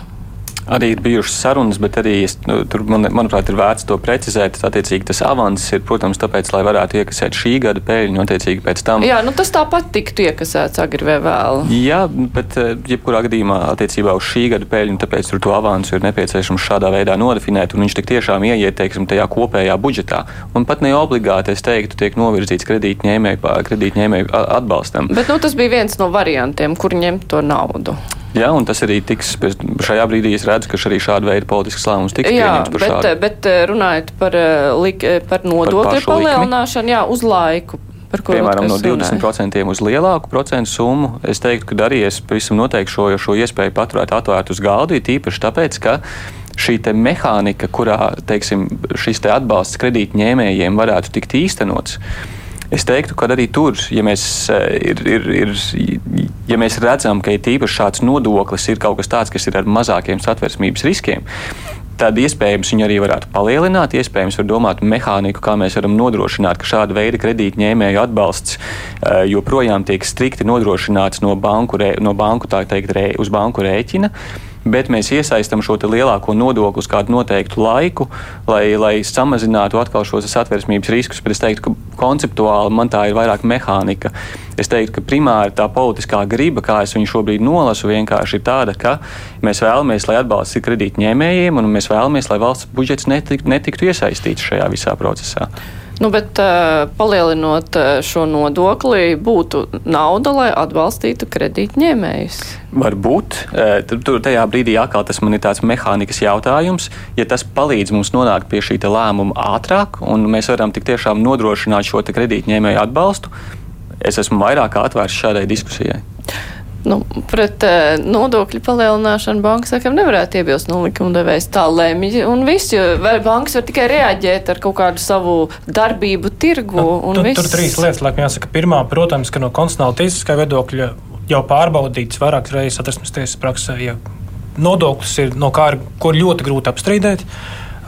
Arī ir bijušas sarunas, bet arī es, nu, tur, man, manuprāt, ir vērts to precizēt. Attiecīgi, tas avans ir, protams, tāpēc, lai varētu iekasēt šī gada pēļņu, attiecīgi pēc tam. Jā, nu tas tāpat tiktu iekasēts agri vai vēl. Jā, bet eh, jebkurā gadījumā attiecībā uz šī gada pēļņu, tāpēc tur to avansu ir nepieciešams šādā veidā nodefinēt, un viņš tik tiešām ieiet, teiksim, tajā kopējā budžetā. Un pat ne obligāti, es teiktu, tiek novirzīts kredītņēmēju kredītņēmēju atbalstam. Bet nu, tas bija viens no variantiem, kur ņemt to naudu. Jā, un tas arī tiks šajā brīdī. Es redzu, ka arī šāda veida politisks lēmums tiks jā, pieņemts par bet, šādu. Bet eh, runājot par, eh, lik, eh, par nodokļu palielināšanu, jā, uz laiku. Piemēram, no 20% uz lielāku procentu summu. Es teiktu, ka arī es pavisam noteikti šo, šo iespēju paturēt atvērtu uz galdu, īpaši tāpēc, ka šī mehānika, kurā teiksim, šis te atbalsts kredītņēmējiem varētu tikt īstenots, Es teiktu, ka arī tur, ja mēs, eh, ir, ir, ir, ja mēs redzam, ka ir tīpaši šāds nodoklis, ir kaut kas tāds, kas ir ar mazākiem satversmības riskiem, tad iespējams viņu arī varētu palielināt. Iespējams, var domāt mehāniku, kā mēs varam nodrošināt, ka šāda veida kredītņēmēju atbalsts uh, joprojām tiek strikti nodrošināts no banku, no banku teikt, rē, uz banku rēķina. Bet mēs iesaistām šo lielāko nodokli uz kādu noteiktu laiku, lai, lai samazinātu atkal šos satversmības riskus. Bet es teiktu, ka konceptuāli man tā ir vairāk mehānika. Es teiktu, ka primāri tā politiskā griba, kā es viņu šobrīd nolasu, vienkārši ir tāda, ka mēs vēlamies, lai atbalsts ir kredītņēmējiem, un mēs vēlamies, lai valsts budžets netiktu, netiktu iesaistīts šajā visā procesā. Nu, bet uh, palielinot šo nodokli, būtu nauda, lai atbalstītu kredītņēmējus. Varbūt. Tur, tur tajā brīdī atkal tas man ir tāds mehānikas jautājums. Ja tas palīdz mums nonākt pie šī lēmuma ātrāk, un mēs varam tik tiešām nodrošināt šo kredītņēmēju atbalstu, es esmu vairāk atvērts šādai diskusijai. Nu, pret uh, nodokļu palielināšanu banka sakam nevarētu iebilst, nu likumdevējs tā lemj un viss, jo bankas var tikai reaģēt ar kaut kādu savu darbību tirgu. Nu, tu, tur trīs lietas, laikam jāsaka. Pirmā, protams, ka no konstitucionāla tiesiskā viedokļa jau pārbaudīts vairākas reizes satversmes tiesas praksē, ja nodoklis ir no kā ir, ko ļoti grūti apstrīdēt.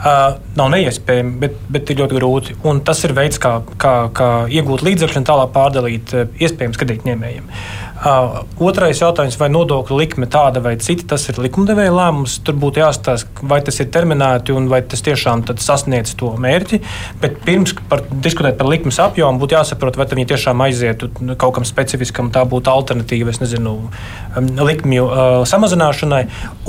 Uh, nav neiespējami, bet, bet ir ļoti grūti. Un tas ir veids, kā, kā, kā iegūt līdzekļus un tālāk pārdalīt uh, iespējams kredītņēmējiem. Uh, otrais jautājums, vai nodokļu likme tāda vai cita, tas ir likumdevēja lēmums. Tur būtu jāstāsta, vai tas ir terminēti un vai tas tiešām sasniedz to mērķi. Bet pirms par, diskutēt par likmes apjomu, būtu jāsaprot, vai viņi tiešām aizietu kaut kam specifiskam, tā būtu alternatīva, es nezinu, um, likmju uh, samazināšanai.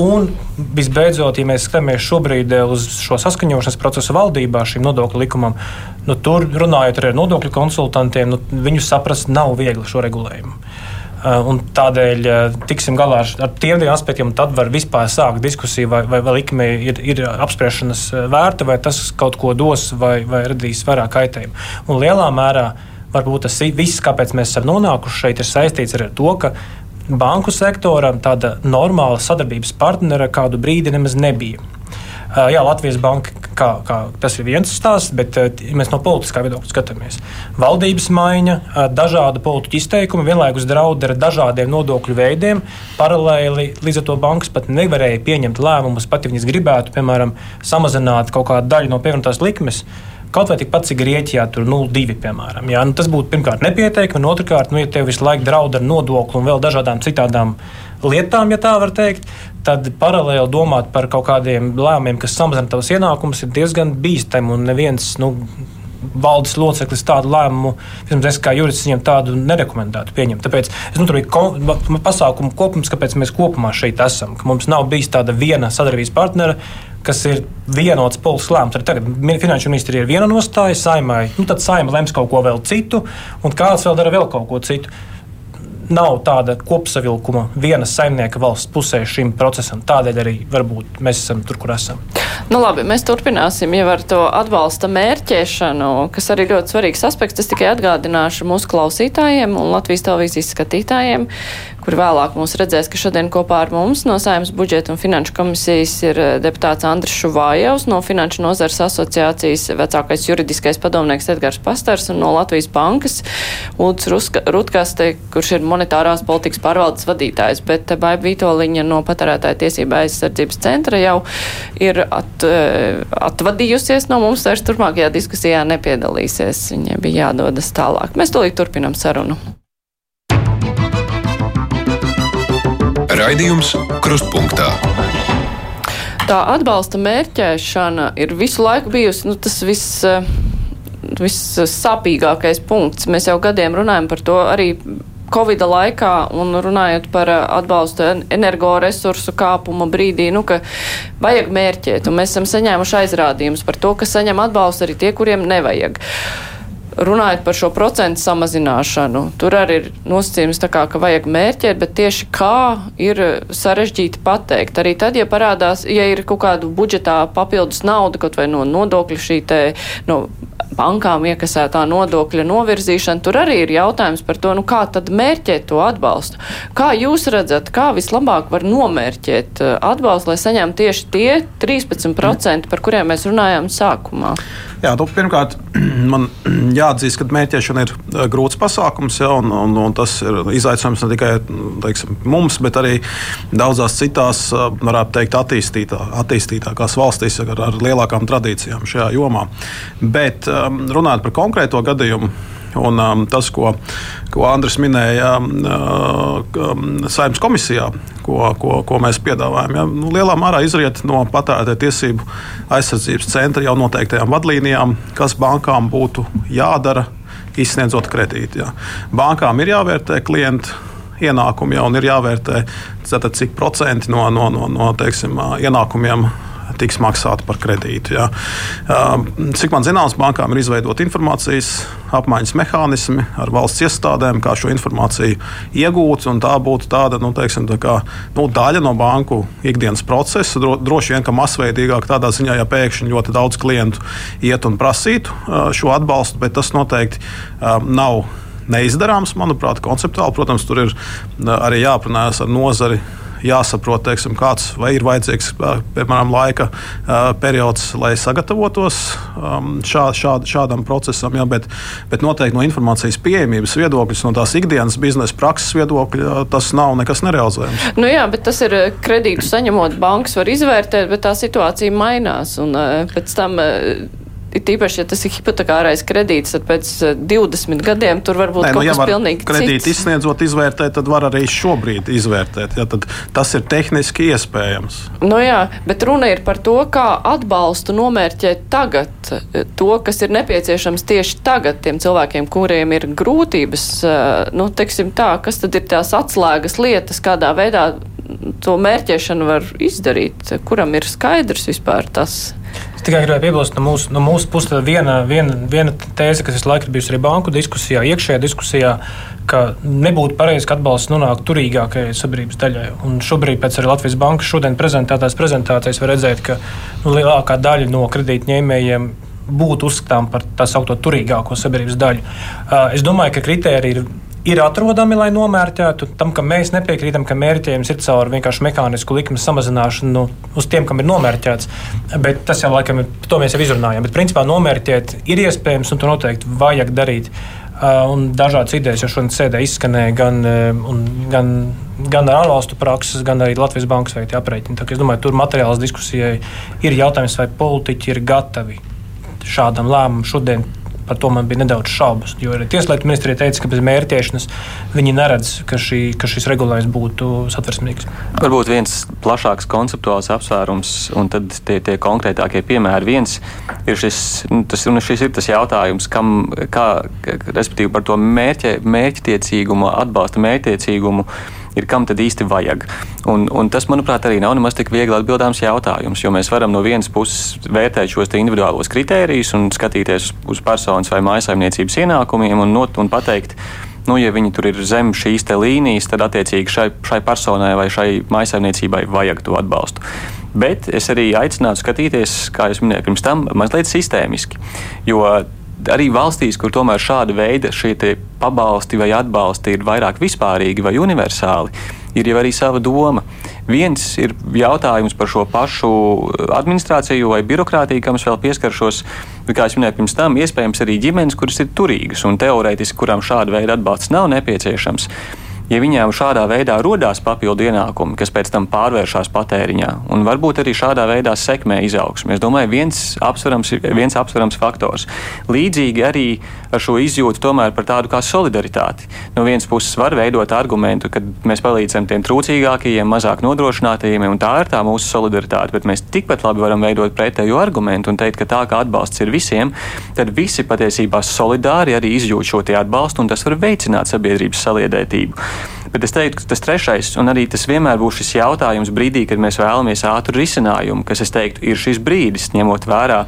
Un visbeidzot, ja mēs skatāmies šobrīd uz šo saskaņošanas procesu valdībā, šim nodokļu likumam, nu, tur runājot ar nodokļu konsultantiem, nu, viņus saprast nav viegli šo regulējumu. Eh, un tādēļ eh, tiksim galā ar, ar tiem aspektiem, un tad var vispār sākt diskusiju, vai, vai, vai likme ir, ir apspriešanas eh, vērta, vai tas kaut ko dos, vai, vai radīs vairāk kaitējumu. Un lielā mērā varbūt tas viss, kāpēc mēs esam nonākuši šeit, ir saistīts ar to, ka banku sektoram tāda normāla sadarbības partnera kādu brīdi nemaz nebija. Jā, Latvijas banka Kā, kā, tas ir viens stāsts, bet ja mēs no politiskā viedokļa skatāmies. Valdības maiņa, dažādu politiķu izteikumi, vienlaikus draudi ar dažādiem nodokļu veidiem. Paralēli līdz ar to bankas pat nevarēja pieņemt lēmumus, pat ja viņas gribētu, piemēram, samazināt kaut kādu daļu no pievienotās likmes. Kaut vai tikpat, cik Grieķijā tur 0,2 piemēram. Jā, nu tas būtu pirmkārt nepietiekami, un otrkārt, nu, ja tev visu laiku draud ar nodokli un vēl dažādām citām lietām, ja tā var teikt, tad paralēli domāt par kaut kādiem lēmumiem, kas samazina tavas ienākumus, ir diezgan bīstami. Un neviens nu, valdes loceklis tādu lēmumu, vismaz es kā jurists, viņam tādu nerekomendētu pieņemt. Tāpēc es nu, tur ir pasākumu kopums, kāpēc mēs kopumā šeit esam. Mums nav bijis tāda viena sadarbības partnera, kas ir vienots politisks lēmums. Arī tagad finanšu ministrija ir viena nostāja, saimai. Nu, tad saima lems kaut ko vēl citu, un kāds vēl dara vēl kaut ko citu nav tāda kopsavilkuma vienas saimnieka valsts pusē šim procesam. Tādēļ arī varbūt mēs esam tur, kur esam. Nu, labi, mēs turpināsim jau ar to atbalsta mērķēšanu, kas arī ļoti svarīgs aspekts. Es tikai atgādināšu mūsu klausītājiem un Latvijas televīzijas skatītājiem, kur vēlāk mūs redzēs, ka šodien kopā ar mums no Saimnes budžeta un finanšu komisijas ir eh, deputāts Andris Šuvājevs, no Finanšu nozars asociācijas vecākais juridiskais padomnieks Edgars Pastars un no Latvijas bankas Lūdzu Rutkaste, kurš ir monetārās politikas pārvaldes vadītājs, bet Baiba Vītoliņa no patērētāja tiesība aizsardzības centra jau ir at, eh, atvadījusies no mums, vairs turpmākajā diskusijā nepiedalīsies. Viņai bija jādodas tālāk. Mēs tūlīt turpinam sarunu. Raidījums Krustpunktā. Tā atbalsta mērķēšana ir visu laiku bijusi nu, tas viss vissāpīgākais punkts. Mēs jau gadiem runājam par to arī Covid laikā un runājot par atbalstu energoresursu kāpuma brīdī, nu, ka vajag mērķēt, un mēs esam saņēmuši aizrādījumus par to, ka saņem atbalstu arī tie, kuriem nevajag. Runājot par šo procentu samazināšanu, tur arī ir nosacījums, kā, ka vajag mērķēt, bet tieši kā ir sarežģīti pateikt. Arī tad, ja parādās, ja ir kaut kāda budžetā papildus nauda, kaut vai no nodokļu šī te, no bankām iekasētā nodokļa novirzīšana, tur arī ir jautājums par to, nu kā tad mērķēt to atbalstu. Kā jūs redzat, kā vislabāk var nomērķēt atbalstu, lai saņemtu tieši tie 13%, par kuriem mēs runājām sākumā? Jā, nu, pirmkārt, man jāatzīst, ka mērķēšana ir eh, grūts pasākums, ja, un, un, un tas ir izaicinājums ne tikai teiksim, mums, bet arī daudzās citās, eh, varētu teikt, attīstītā, attīstītākās valstīs ar, ar lielākām tradīcijām šajā jomā. Bet um, runājot par konkrēto gadījumu, Un, um, tas, ko, ko Andris minēja um, um, saimnes komisijā, ko, ko, ko mēs piedāvājam, ja, nu, lielā mērā izriet no patērētāju tiesību aizsardzības centra jau noteiktajām vadlīnijām, kas bankām būtu jādara, izsniedzot kredītu. Ja. Bankām ir jāvērtē klientu ienākumi jau un ir jāvērtē, tātad, cik procenti no, no, no, no teiksim, ienākumiem tiks maksāti par kredītu. Ja. Cik man zināms, bankām ir izveidota informācijas apmaiņas mehānismi ar valsts iestādēm, kā šo informāciju iegūt. Tā būtu tāda, nu, teiksim, tā kā, nu, daļa no banku ikdienas procesa. Droši vien, ka masveidīgāk tādā ziņā, ja pēkšņi ļoti daudz klientu iet un prasītu šo atbalstu, bet tas noteikti nav neizdarāms, manuprāt, konceptuāli. Protams, tur ir arī jāpanās ar nozari jāsaprot, teiksim, kāds ir vajadzīgs piemēram, laika periods, lai sagatavotos šā, šā, šādam procesam. Jā, bet, bet noteikti no informācijas pieejamības viedokļa, no tās ikdienas biznesa prakses viedokļa, tas nav nekas nerealizējams. Nu jā, bet tas ir kredītu saņemot, bankas var izvērtēt, bet tā situācija mainās. Un pēc tam it īpaši, ja tas ir hipotekārais kredīts, tad pēc 20 eh, gadiem tur var būt Nē, kaut nu, ja kas pilnīgi kredīti cits. izsniedzot, izvērtēt, tad var arī šobrīd izvērtēt. Ja, tas ir tehniski iespējams. Nu jā, bet runa ir par to, kā atbalstu nomērķēt tagad, to, kas ir nepieciešams tieši tagad tiem cilvēkiem, kuriem ir grūtības, eh, nu, teiksim tā, kas tad ir tās atslēgas lietas, kādā veidā to mērķēšanu var izdarīt, kuram ir skaidrs vispār tas. Es tikai gribēju piebilst, no mūsu, no mūsu puses viena, viena, viena tēze, kas visu laiku ir bijusi arī banku diskusijā, iekšējā diskusijā, ka nebūtu pareizi, ka atbalsts nonāk turīgākajai sabiedrības daļai. Un šobrīd, pēc Latvijas Bankas šodien prezentētās prezentācijas, var redzēt, ka nu, lielākā daļa no kredītņēmējiem būtu uzskatām par tā saucamo turīgāko sabiedrības daļu. Es domāju, ka kritērija ir ir atrodami, lai nomērķētu. Tam, ka mēs nepiekrītam, ka mērķējums ir caur vienkārši mehānisku likmes samazināšanu nu, uz tiem, kam ir nomērķēts. Bet tas jau laikam ir, to mēs jau izrunājām. Bet principā nomērķēt ir iespējams un to noteikti vajag darīt. Uh, un dažādas idejas jau šodien sēdē izskanēja gan, uh, gan, gan ar ārvalstu prakses, gan arī Latvijas bankas veikti aprēķini. Es domāju, tur materiāls diskusijai ir jautājums, vai politiķi ir gatavi šādam lēmumam šodien Par to man bija nedaudz šaubas. Jo arī Tieslietu ministrija teica, ka bez mērķēšanas viņi neredz, ka, šī, ka šis regulējums būtu satversmīgs. Varbūt viens plašāks konceptuāls apsvērums, un tad tie, tie konkrētākie piemēri. Viens ir šis, nu, tas, šis ir tas jautājums, kam, kā, respektīvi par to mērķe, mērķtiecīgumu, atbalsta mērķtiecīgumu ir kam tad īsti vajag. Un, un tas, manuprāt, arī nav nemaz tik viegli atbildāms jautājums, jo mēs varam no vienas puses vērtēt šos individuālos kritērijus un skatīties uz personas vai mājasaimniecības ienākumiem un, not, un pateikt, nu, ja viņi tur ir zem šīs līnijas, tad attiecīgi šai, šai personai vai šai maisaimniecībai vajag to atbalstu. Bet es arī aicinātu skatīties, kā jau minēju pirms tam, mazliet sistēmiski. Jo arī valstīs, kur tomēr šāda veida pabalsti vai atbalsti ir vairāk vispārīgi vai universāli, ir jau arī sava doma. Viens ir jautājums par šo pašu administrāciju vai birokrātiju, kam es vēl pieskaršos. Kā jau minēju pirms tam, iespējams arī ģimenes, kuras ir turīgas un teorētiski, kurām šāda veida atbalsts nav nepieciešams ja viņām šādā veidā radās papildu ienākumi, kas pēc tam pārvēršas patēriņā, un varbūt arī šādā veidā sekmē izaugsmu. Es domāju, viens apsverams, viens apsverams faktors. Līdzīgi arī ar šo izjūtu tomēr par tādu kā solidaritāti. No vienas puses var veidot argumentu, ka mēs palīdzam tiem trūcīgākajiem, mazāk nodrošinātajiem, un tā ir tā mūsu solidaritāte, bet mēs tikpat labi varam veidot pretējo argumentu un teikt, ka tā kā atbalsts ir visiem, tad visi patiesībā solidāri arī izjūt šo atbalstu, un tas var veicināt sabiedrības saliedētību. Bet es teiktu, ka tas trešais, un arī tas vienmēr būs šis jautājums brīdī, kad mēs vēlamies ātru risinājumu, kas, es teiktu, ir šis brīdis, ņemot vērā,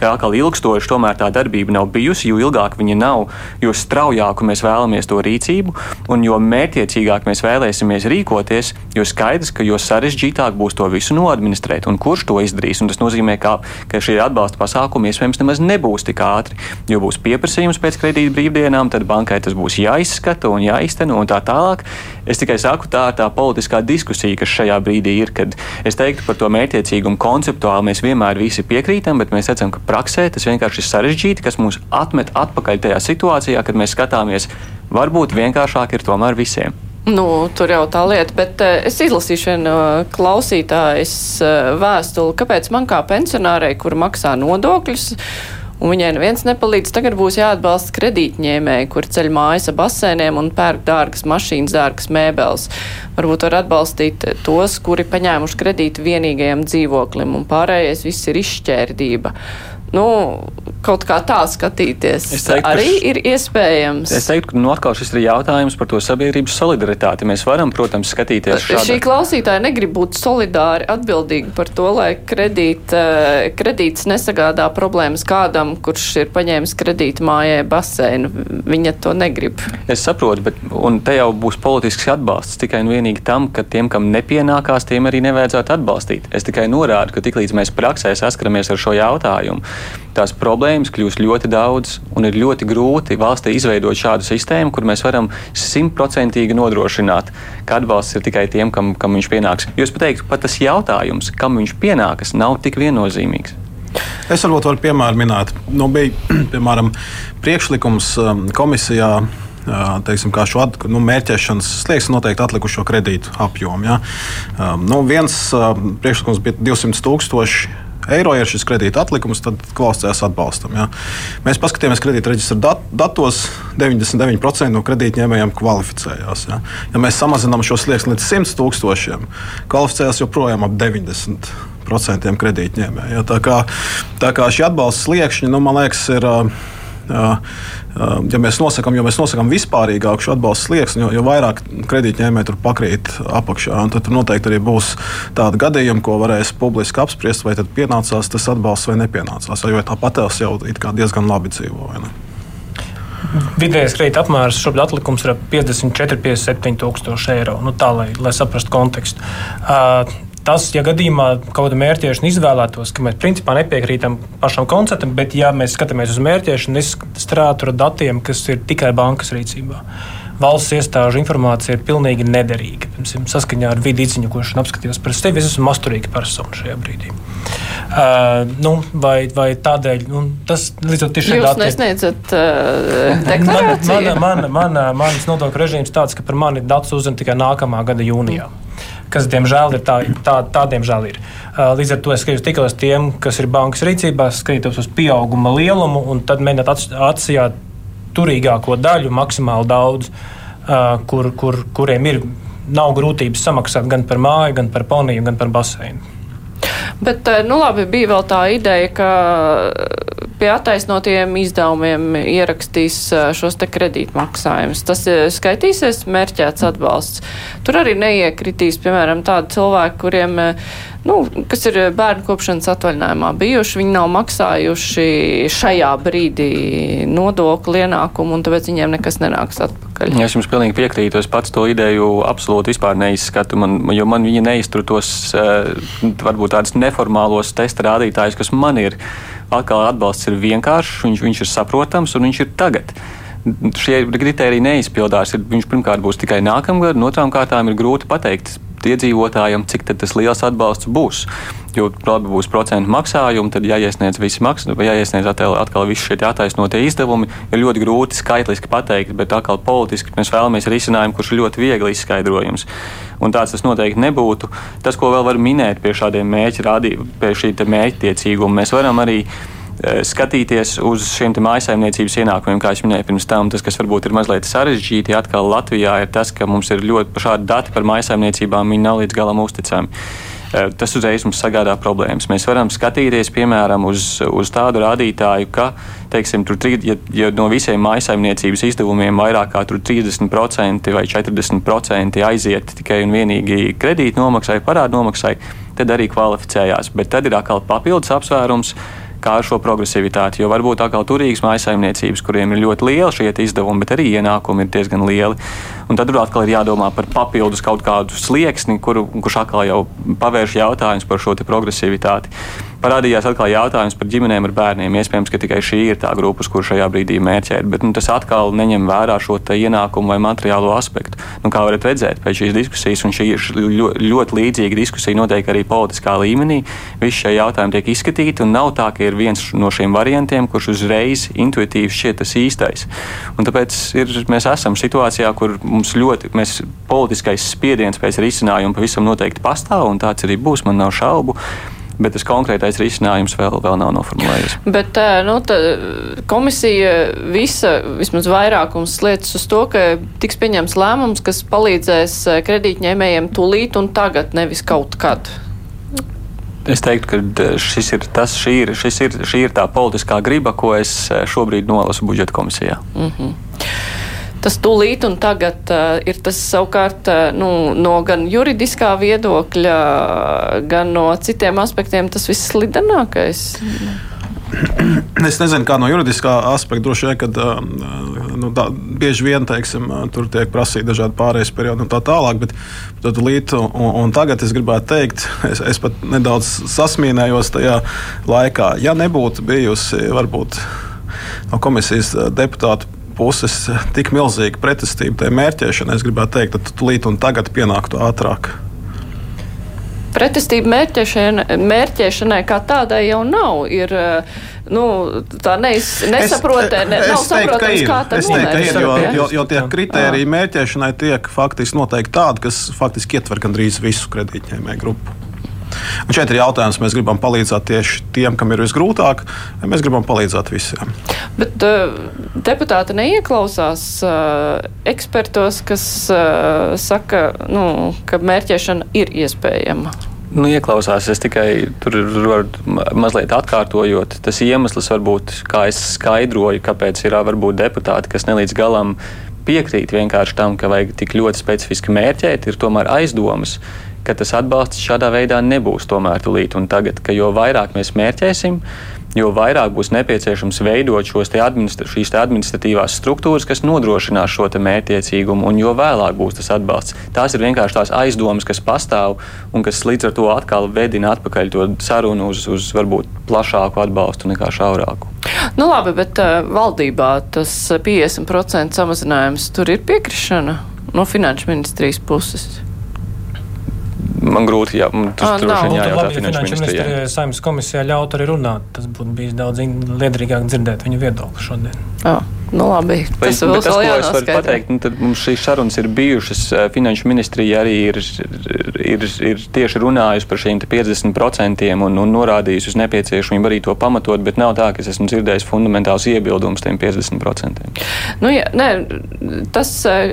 ka atkal ilgstoši tomēr tā darbība nav bijusi, jo ilgāk viņa nav, jo straujāku mēs vēlamies to rīcību, un jo mērķiecīgāk mēs vēlēsimies rīkoties, jo skaidrs, ka jo sarežģītāk būs to visu noadministrēt, un kurš to izdarīs. Un tas nozīmē, ka, ka šie atbalsta pasākumi iespējams nemaz nebūs tik ātri, jo būs pieprasījums pēc kredīta brīvdienām, tad bankai tas būs jāizskata un jāizteno un tā tālāk. Es tikai saku, tā ir tā politiskā diskusija, kas šajā brīdī ir. Kad es teiktu par to mērķiecīgumu konceptuāli mēs vienmēr visi piekrītam, bet mēs redzam, ka praksē tas vienkārši ir sarežģīti, kas mūs atmet atpakaļ tajā situācijā, kad mēs skatāmies, varbūt vienkāršāk ir tomēr visiem. Nu, tur jau tā lieta, bet uh, es izlasīšu vienu uh, klausītājas uh, vēstuli, kāpēc man kā pensionārei, kur maksā nodokļus, un viņai neviens nepalīdz. Tagad būs jāatbalsta kredītņēmēji, kur ceļ mājas ar basēniem un pērk dārgas mašīnas, dārgas mēbeles. Varbūt var atbalstīt tos, kuri paņēmuši kredītu vienīgajam dzīvoklim, un pārējais viss ir izšķērdība nu, kaut kā tā skatīties, teiktu, arī ir iespējams. Es teiktu, ka nu, atkal šis ir jautājums par to sabiedrības solidaritāti. Mēs varam, protams, skatīties šādā. Šī klausītāja negrib būt solidāri atbildīgi par to, lai kredīt, eh, kredīts nesagādā problēmas kādam, kurš ir paņēmis kredītu mājai baseinu. Viņa to negrib. Es saprotu, bet te jau būs politisks atbalsts tikai un vienīgi tam, ka tiem, kam nepienākās, tiem arī nevajadzētu atbalstīt. Es tikai norādu, ka tiklīdz mēs praksē saskaramies ar šo jautājumu, tās problēmas kļūst ļoti daudz un ir ļoti grūti valstī izveidot šādu sistēmu, kur mēs varam simtprocentīgi nodrošināt, ka atbalsts ir tikai tiem, kam, kam viņš pienāks. Jo es teiktu, pat tas jautājums, kam viņš pienākas, nav tik viennozīmīgs. Es varbūt varu piemēru minēt. Nu, bija piemēram priekšlikums um, komisijā uh, teiksim, šo at, nu, mērķēšanas slieksni noteikti atlikušo kredītu apjomu. Ja? Um, nu, viens uh, priekšlikums bija 200 tūkstoši eiro ir šis kredīta atlikums, tad klausās atbalstam. Ja. Mēs paskatījāmies kredīta reģistra dat datos, 99% no kredītņēmējiem kvalificējās. Ja. ja mēs samazinām šo slieksni līdz 100 tūkstošiem, kvalificējās joprojām ap 90 procentiem kredītņēmēju. Ja, tā, kā, tā kā šī atbalsta sliekšņi, nu, man liekas, ir. Uh, ja mēs nosakām, jo mēs nosakām vispārīgāku šo atbalstu slieksni, jo, jo vairāk kredītņēmēji tur pakrīt apakšā, tad tur noteikti arī būs tādi gadījumi, ko varēs publiski apspriest, vai tad pienācās tas atbalsts vai nepienācās. Jo tāpat tās jau diezgan labi dzīvo. Vidējais kredīta apmērs šobrīd atlikums ir 54, 57 tūkstoši eiro. Nu, tā, lai, lai saprastu kontekstu. Uh, Tas, ja gadījumā kaut kāda mērķēšana izvēlētos, ka mēs principā nepiekrītam pašam konceptam, bet ja mēs skatāmies uz mērķēšanu, es strādātu ar datiem, kas ir tikai bankas rīcībā. valsts iestāžu informācija ir pilnīgi nederīga. Piemēram, saskaņā ar vidi izziņošanu apskatījos par sevi, es esmu masturīga persona šajā brīdī. Uh, nu, vai, vai tādēļ nu, tas līdz ar to Jūs dati... nesniedzat uh, deklarāciju? Mana, mana, mana, manas nodokļu režīms tāds, ka par mani datus uzzina tikai nākamā gada jūnijā. Mm kas, diemžēl, ir tā, tā, tā diemžēl ir. Līdz ar to es skatos tikai uz tiem, kas ir bankas rīcībā, skatos uz pieauguma lielumu un tad mēģināt atsijāt turīgāko daļu maksimāli daudz, kur, kur, kuriem ir, nav grūtības samaksāt gan par māju, gan par poniju, gan par baseinu. Bet, nu labi, bija vēl tā ideja, ka pie attaisnotiem izdevumiem ierakstīs šos te kredītmaksājumus. Tas skaitīsies mērķēts atbalsts. Tur arī neiekritīs, piemēram, tādi cilvēki, kuriem nu, kas ir bērnu kopšanas atvaļinājumā bijuši, viņi nav maksājuši šajā brīdī nodokli ienākumu, un tāpēc viņiem nekas nenāks atpakaļ. Es jums pilnīgi piekrītu. Es pats to ideju absolūti vispār neizskatu, man, jo man viņa neiztur tos varbūt tādus neformālos testa rādītājus, kas man ir. Atkal atbalsts ir vienkāršs, viņš, viņš ir saprotams un viņš ir tagad šie kriteriji neizpildās. Viņš pirmkārt būs tikai nākamgad, un otrām kārtām ir grūti pateikt iedzīvotājiem, cik tas liels atbalsts būs. Jo labi būs procentu maksājumi, tad jāiesniedz visi maksājumi, vai jāiesniedz atkal, atkal visi šie attaisnotie izdevumi. Ir ļoti grūti skaitliski pateikt, bet atkal politiski mēs vēlamies risinājumu, kurš ir ļoti viegli izskaidrojams. Un tāds tas noteikti nebūtu. Tas, ko vēl var minēt pie šādiem mērķa rādījumiem, pie šī mērķtiecīguma, mēs varam arī skatīties uz šiem mājsaimniecības ienākumiem, kā jau minēju pirms tam, tas, kas varbūt ir mazliet sarežģīti, atkal Latvijā ir tas, ka mums ir ļoti šādi dati par mājsaimniecībām, viņi nav līdz galam uzticami. Eh, tas uzreiz mums sagādā problēmas. Mēs varam skatīties, piemēram, uz, uz tādu rādītāju, ka, teiksim, tur, ja, ja no visiem mājsaimniecības izdevumiem vairāk kā 30% vai 40% aiziet tikai un vienīgi kredīt nomaksai, parādu nomaksai, tad arī kvalificējās. Bet tad ir atkal papildus apsvērums kā ar šo progresivitāti. Jo varbūt atkal turīgas mājsaimniecības, kuriem ir ļoti lieli šie izdevumi, bet arī ienākumi ir diezgan lieli. Un tad atkal ir jādomā par papildus kaut kādu slieksni, kuru, kurš atkal jau pavērš jautājums par šo progresivitāti parādījās atkal jautājums par ģimenēm ar bērniem. Iespējams, ka tikai šī ir tā grupa, kur šajā brīdī mērķēt, bet nu, tas atkal neņem vērā šo ienākumu vai materiālo aspektu. Nu, kā varat redzēt, pēc šīs diskusijas, un šī ir ļoti līdzīga diskusija notiek arī politiskā līmenī, visi šie jautājumi tiek izskatīti, un nav tā, ka ir viens no šiem variantiem, kurš uzreiz intuitīvi šķiet tas īstais. Un tāpēc ir, mēs esam situācijā, kur mums ļoti mēs, politiskais spiediens pēc risinājuma pavisam noteikti pastāv, un tāds arī būs, man nav šaubu bet tas konkrētais risinājums vēl, vēl nav noformulējies. Bet nu, komisija visa, vismaz vairākums lietas uz to, ka tiks pieņems lēmums, kas palīdzēs kredītņēmējiem tūlīt un tagad, nevis kaut kad. Es teiktu, ka šis ir, tas, šī, ir, šis ir, šī ir tā politiskā griba, ko es šobrīd nolasu budžeta komisijā. Mm -hmm tas tūlīt un tagad uh, ir tas savukārt uh, nu, no gan juridiskā viedokļa, gan no citiem aspektiem tas viss slidenākais. Es nezinu, kā no juridiskā aspekta droši vien, kad nu, tā, bieži vien teiksim, tur tiek prasīti dažādi pārējais periodi un tā tālāk. Bet tad līdz un, un tagad es gribētu teikt, es, es pat nedaudz sasmīnējos tajā laikā. Ja nebūtu bijusi varbūt no komisijas deputātu puses tik milzīga pretestība tai mērķēšanai, es gribētu teikt, ka tūlīt un tagad pienāktu ātrāk. Pretestība mērķēšanai, mērķēšanai kā tādai jau nav. Ir, nu, tā neiz, nesaprotē, ne, nav saprotams, kā tas ir. Jo, jo, jo tie kritēriji mērķēšanai tiek faktiski noteikti tādi, kas faktiski ietver gandrīz visu kredītņēmēju grupu. Un šeit ir jautājums, mēs gribam palīdzēt tieši tiem, kam ir visgrūtāk, vai mēs gribam palīdzēt visiem. Bet uh, deputāti neieklausās uh, ekspertos, kas uh, saka, nu, ka mērķēšana ir iespējama. Nu, ieklausās, es tikai tur varu mazliet atkārtojot. Tas iemesls, varbūt, kā es skaidroju, kāpēc ir varbūt deputāti, kas nelīdz galam piekrīt vienkārši tam, ka vajag tik ļoti specifiski mērķēt, ir tomēr aizdomas, ka tas atbalsts šādā veidā nebūs tomēr tulīt un tagad, ka jo vairāk mēs mērķēsim, jo vairāk būs nepieciešams veidot te administra šīs te administratīvās struktūras, kas nodrošinās šo mērķtiecīgumu, un jo vēlāk būs tas atbalsts. Tās ir vienkārši tās aizdomas, kas pastāv un kas līdz ar to atkal vedina atpakaļ to sarunu uz, uz varbūt plašāku atbalstu nekā šaurāku. Nu labi, bet uh, valdībā tas 50% samazinājums tur ir piekrišana no finanšu ministrijas puses. Man grūti, jā, tas nav. vien Būtu jājautā ja finanšu ministrijai. saimnes komisijā ļaut arī runāt. Tas būtu bijis daudz liederīgāk dzirdēt viņu viedokli šodien. Jā, nu labi. Vai, Tas vēl tas, ko es varu pateikt, nu, tad mums šīs sarunas ir bijušas. Finanšu ministrija arī ir, ir, ir tieši runājusi par šiem te 50% un, un norādījusi uz nepieciešamību arī to pamatot, bet nav tā, ka es esmu dzirdējis fundamentāls iebildums tiem 50%. Nu, jā, nē, tas,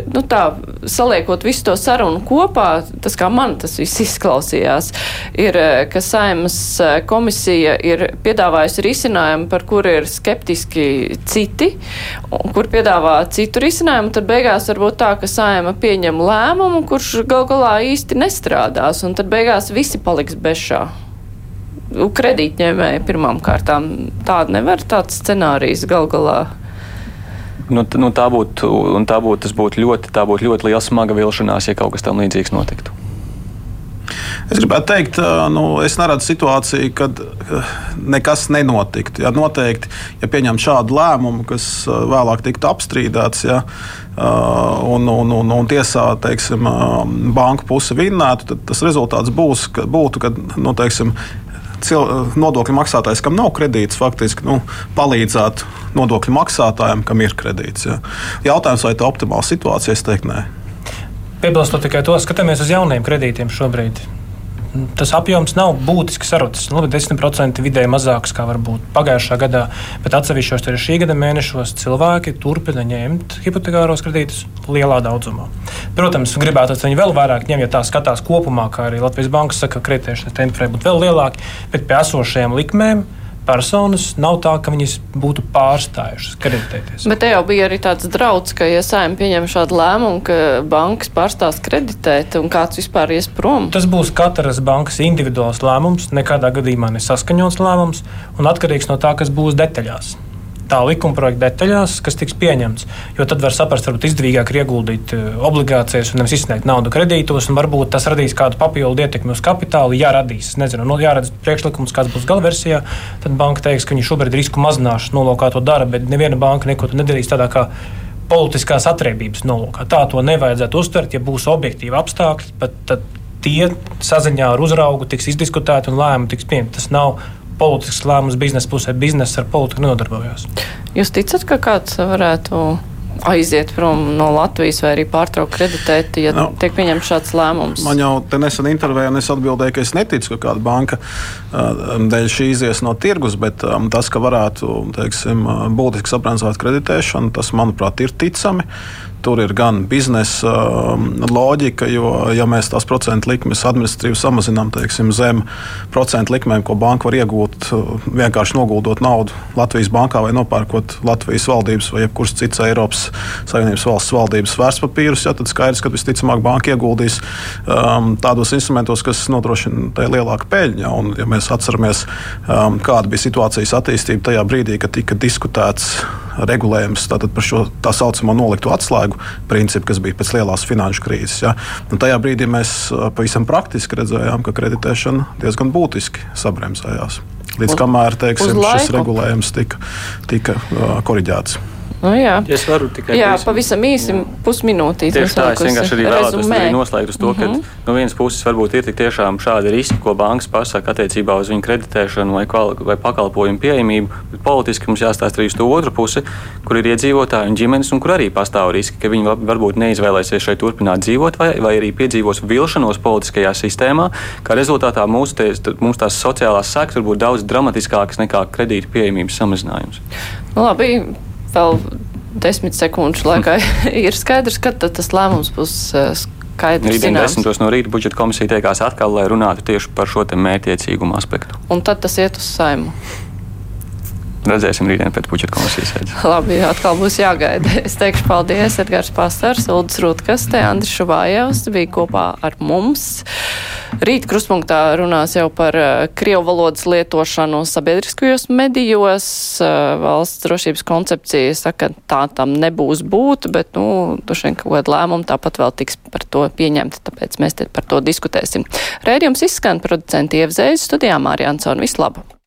nu tā, saliekot visu to sarunu kopā, tas kā man tas viss izklausījās, ir, ka saimas komisija ir piedāvājusi risinājumu, par kuru ir skeptiski citi, kur piedāvā citu risinājumu, tad beigās var būt tā, ka saima pieņem lēmumu, kurš gal galā īsti nestrādās, un tad beigās visi paliks bez šā. Kredītņēmēji pirmām kārtām tāda nevar tāds scenārijs gal galā. Nu, nu, tā būtu, tas būtu ļoti, tā būtu ļoti liela smaga vilšanās, ja kaut kas tam līdzīgs notiktu. Es gribētu teikt, nu, es neredzu situāciju, kad nekas nenotiktu. Ja, noteikti, ja pieņem šādu lēmumu, kas vēlāk tiktu apstrīdēts, ja, un, un, un, un tiesā teiksim, banka puse vinnētu, tad tas rezultāts būs, ka, būtu, ka nu, teiksim, cil- nodokļu maksātājs, kam nav kredīts, faktiski nu, palīdzētu nodokļu maksātājiem, kam ir kredīts. Ja. Jautājums, vai tā ir optimāla situācija, es teiktu, nē. Piebilstot tikai to, skatāmies uz jauniem kredītiem šobrīd. Tas apjoms nav būtiski sarucis. Nu, 10% vidēji mazāks kā varbūt pagājušā gadā, bet atsevišķos arī šī gada mēnešos cilvēki turpina ņemt hipotekāros kredītus lielā daudzumā. Protams, gribētu, lai viņi vēl vairāk ņem, ja tā skatās kopumā, kā arī Latvijas Banka saka, ka kreditēšanas tempi varētu būt vēl lielāki, bet pie esošajām likmēm personas nav tā, ka viņas būtu pārstājušas kreditēties. Bet te jau bija arī tāds draudz, ka, ja saimē pieņem šādu lēmumu, ka bankas pārstās kreditēt un kāds vispār ies prom. Tas būs katras bankas individuāls lēmums, nekādā gadījumā nesaskaņots lēmums un atkarīgs no tā, kas būs detaļās. Tā likuma projekta detaļās, kas tiks pieņemts. Jo tad var saprast, varbūt izdevīgāk ir ieguldīt eh, obligācijas un nevis izsniegt naudu kredītos, un varbūt tas radīs kādu papildu ietekmi uz kapitālu. Ja radīs, nezinu, nu, jāredz priekšlikums, kāds būs gala-versijā, tad banka teiks, ka viņi šobrīd risku mazināšanas nolūkā to dara, bet neviena banka neko nedarīs tādā kā politiskās atriebības nolūkā. Tā to nevajadzētu uztvert, ja būs objektīvi apstākļi, bet tad tie saziņā ar uzraugu tiks izdiskutēti un lēmumi tiks pieņemti. Tas nav politisks lēmums biznesa pusē. Biznesa ar politiku nenodarbojas. Jūs ticat, ka kāds varētu aiziet prom no Latvijas vai arī pārtraukt kreditēt, ja Nu, no. tiek pieņemts šāds lēmums? Man jau te nesen intervijā, un es atbildēju, ka es neticu, ka kāda banka uh, dēļ šī izies no tirgus, bet um, tas, ka varētu teiksim, uh, būtiski sabrānzāt kreditēšanu, tas, manuprāt, ir ticami. Tur ir gan biznesa um, loģika, jo, ja mēs tās procentu likmes administratīvi samazinām teiksim, zem procentu likmēm, ko banka var iegūt, uh, vienkārši noguldot naudu Latvijas bankā vai nopērkot Latvijas valdības vai jebkuras citas Eiropas Savienības valsts valdības vērtspapīrus, ja, tad skaidrs, ka visticamāk banka ieguldīs um, tādos instrumentos, kas nodrošina lielāku peļņu. Un, ja mēs atceramies, um, kāda bija situācijas attīstība tajā brīdī, kad tika diskutēts regulējums par šo tā saucamo nolikto atslēgu principu, kas bija pēc lielās finanšu krīzes. Ja. Un tajā brīdī mēs pavisam praktiski redzējām, ka kreditēšana diezgan būtiski sabremzējās. Līdz kamēr teiksim, šis regulējums tika, tika uh, koriģēts. Nu, jā. Es varu tikai Jā, pavisam- pavisam īsi pusminūtīte. Tieši tā, es vienkārši arī vēlētos arī noslēgt uz to, ka Mhm. no vienas puses varbūt ir tik tiešām šādi riski, ko bankas pasaka attiecībā uz viņu kreditēšanu vai, vai pakalpojumu pieejamību, bet politiski mums jāstāsta arī uz to otru pusi, kur ir iedzīvotāji un ģimenes, un kur arī pastāv riski, ka viņi va- varbūt neizvēlēsies šeit turpināt dzīvot, vai, vai arī piedzīvos vilšanos politiskajā sistēmā, kā rezultātā mūsu, ties, mūsu tās sociālās sekas var būt daudz dramatiskākas nekā kredīta pieejamības samazinājums. Labi, vēl desmit sekundžu laikā ir skaidrs, ka tas lēmums būs eh, skaidrs. Rītdien desmitos no rīta budžeta komisija tiekās atkal, lai runātu tieši par šo mērķiecīgumu aspektu. Un tad tas iet uz saimu. Redzēsim rītdien pēc budžeta komisijas sēdes. Labi, atkal būs jāgaida. Es teikšu paldies Edgars Pastars, Uldis Rūtkas, te Andris Šuvājevs bija kopā ar mums. Rīt krustpunktā runās jau par uh, krievu valodas lietošanu sabiedriskajos medijos. Uh, valsts drošības koncepcija saka, tā tam nebūs būt, bet, nu, vien kaut kāda lēmuma tāpat vēl tiks par to pieņemta, tāpēc mēs te par to diskutēsim. Rēdījums izskan producenti Ievzējas studijā Mārija Ansona. Vislabāk!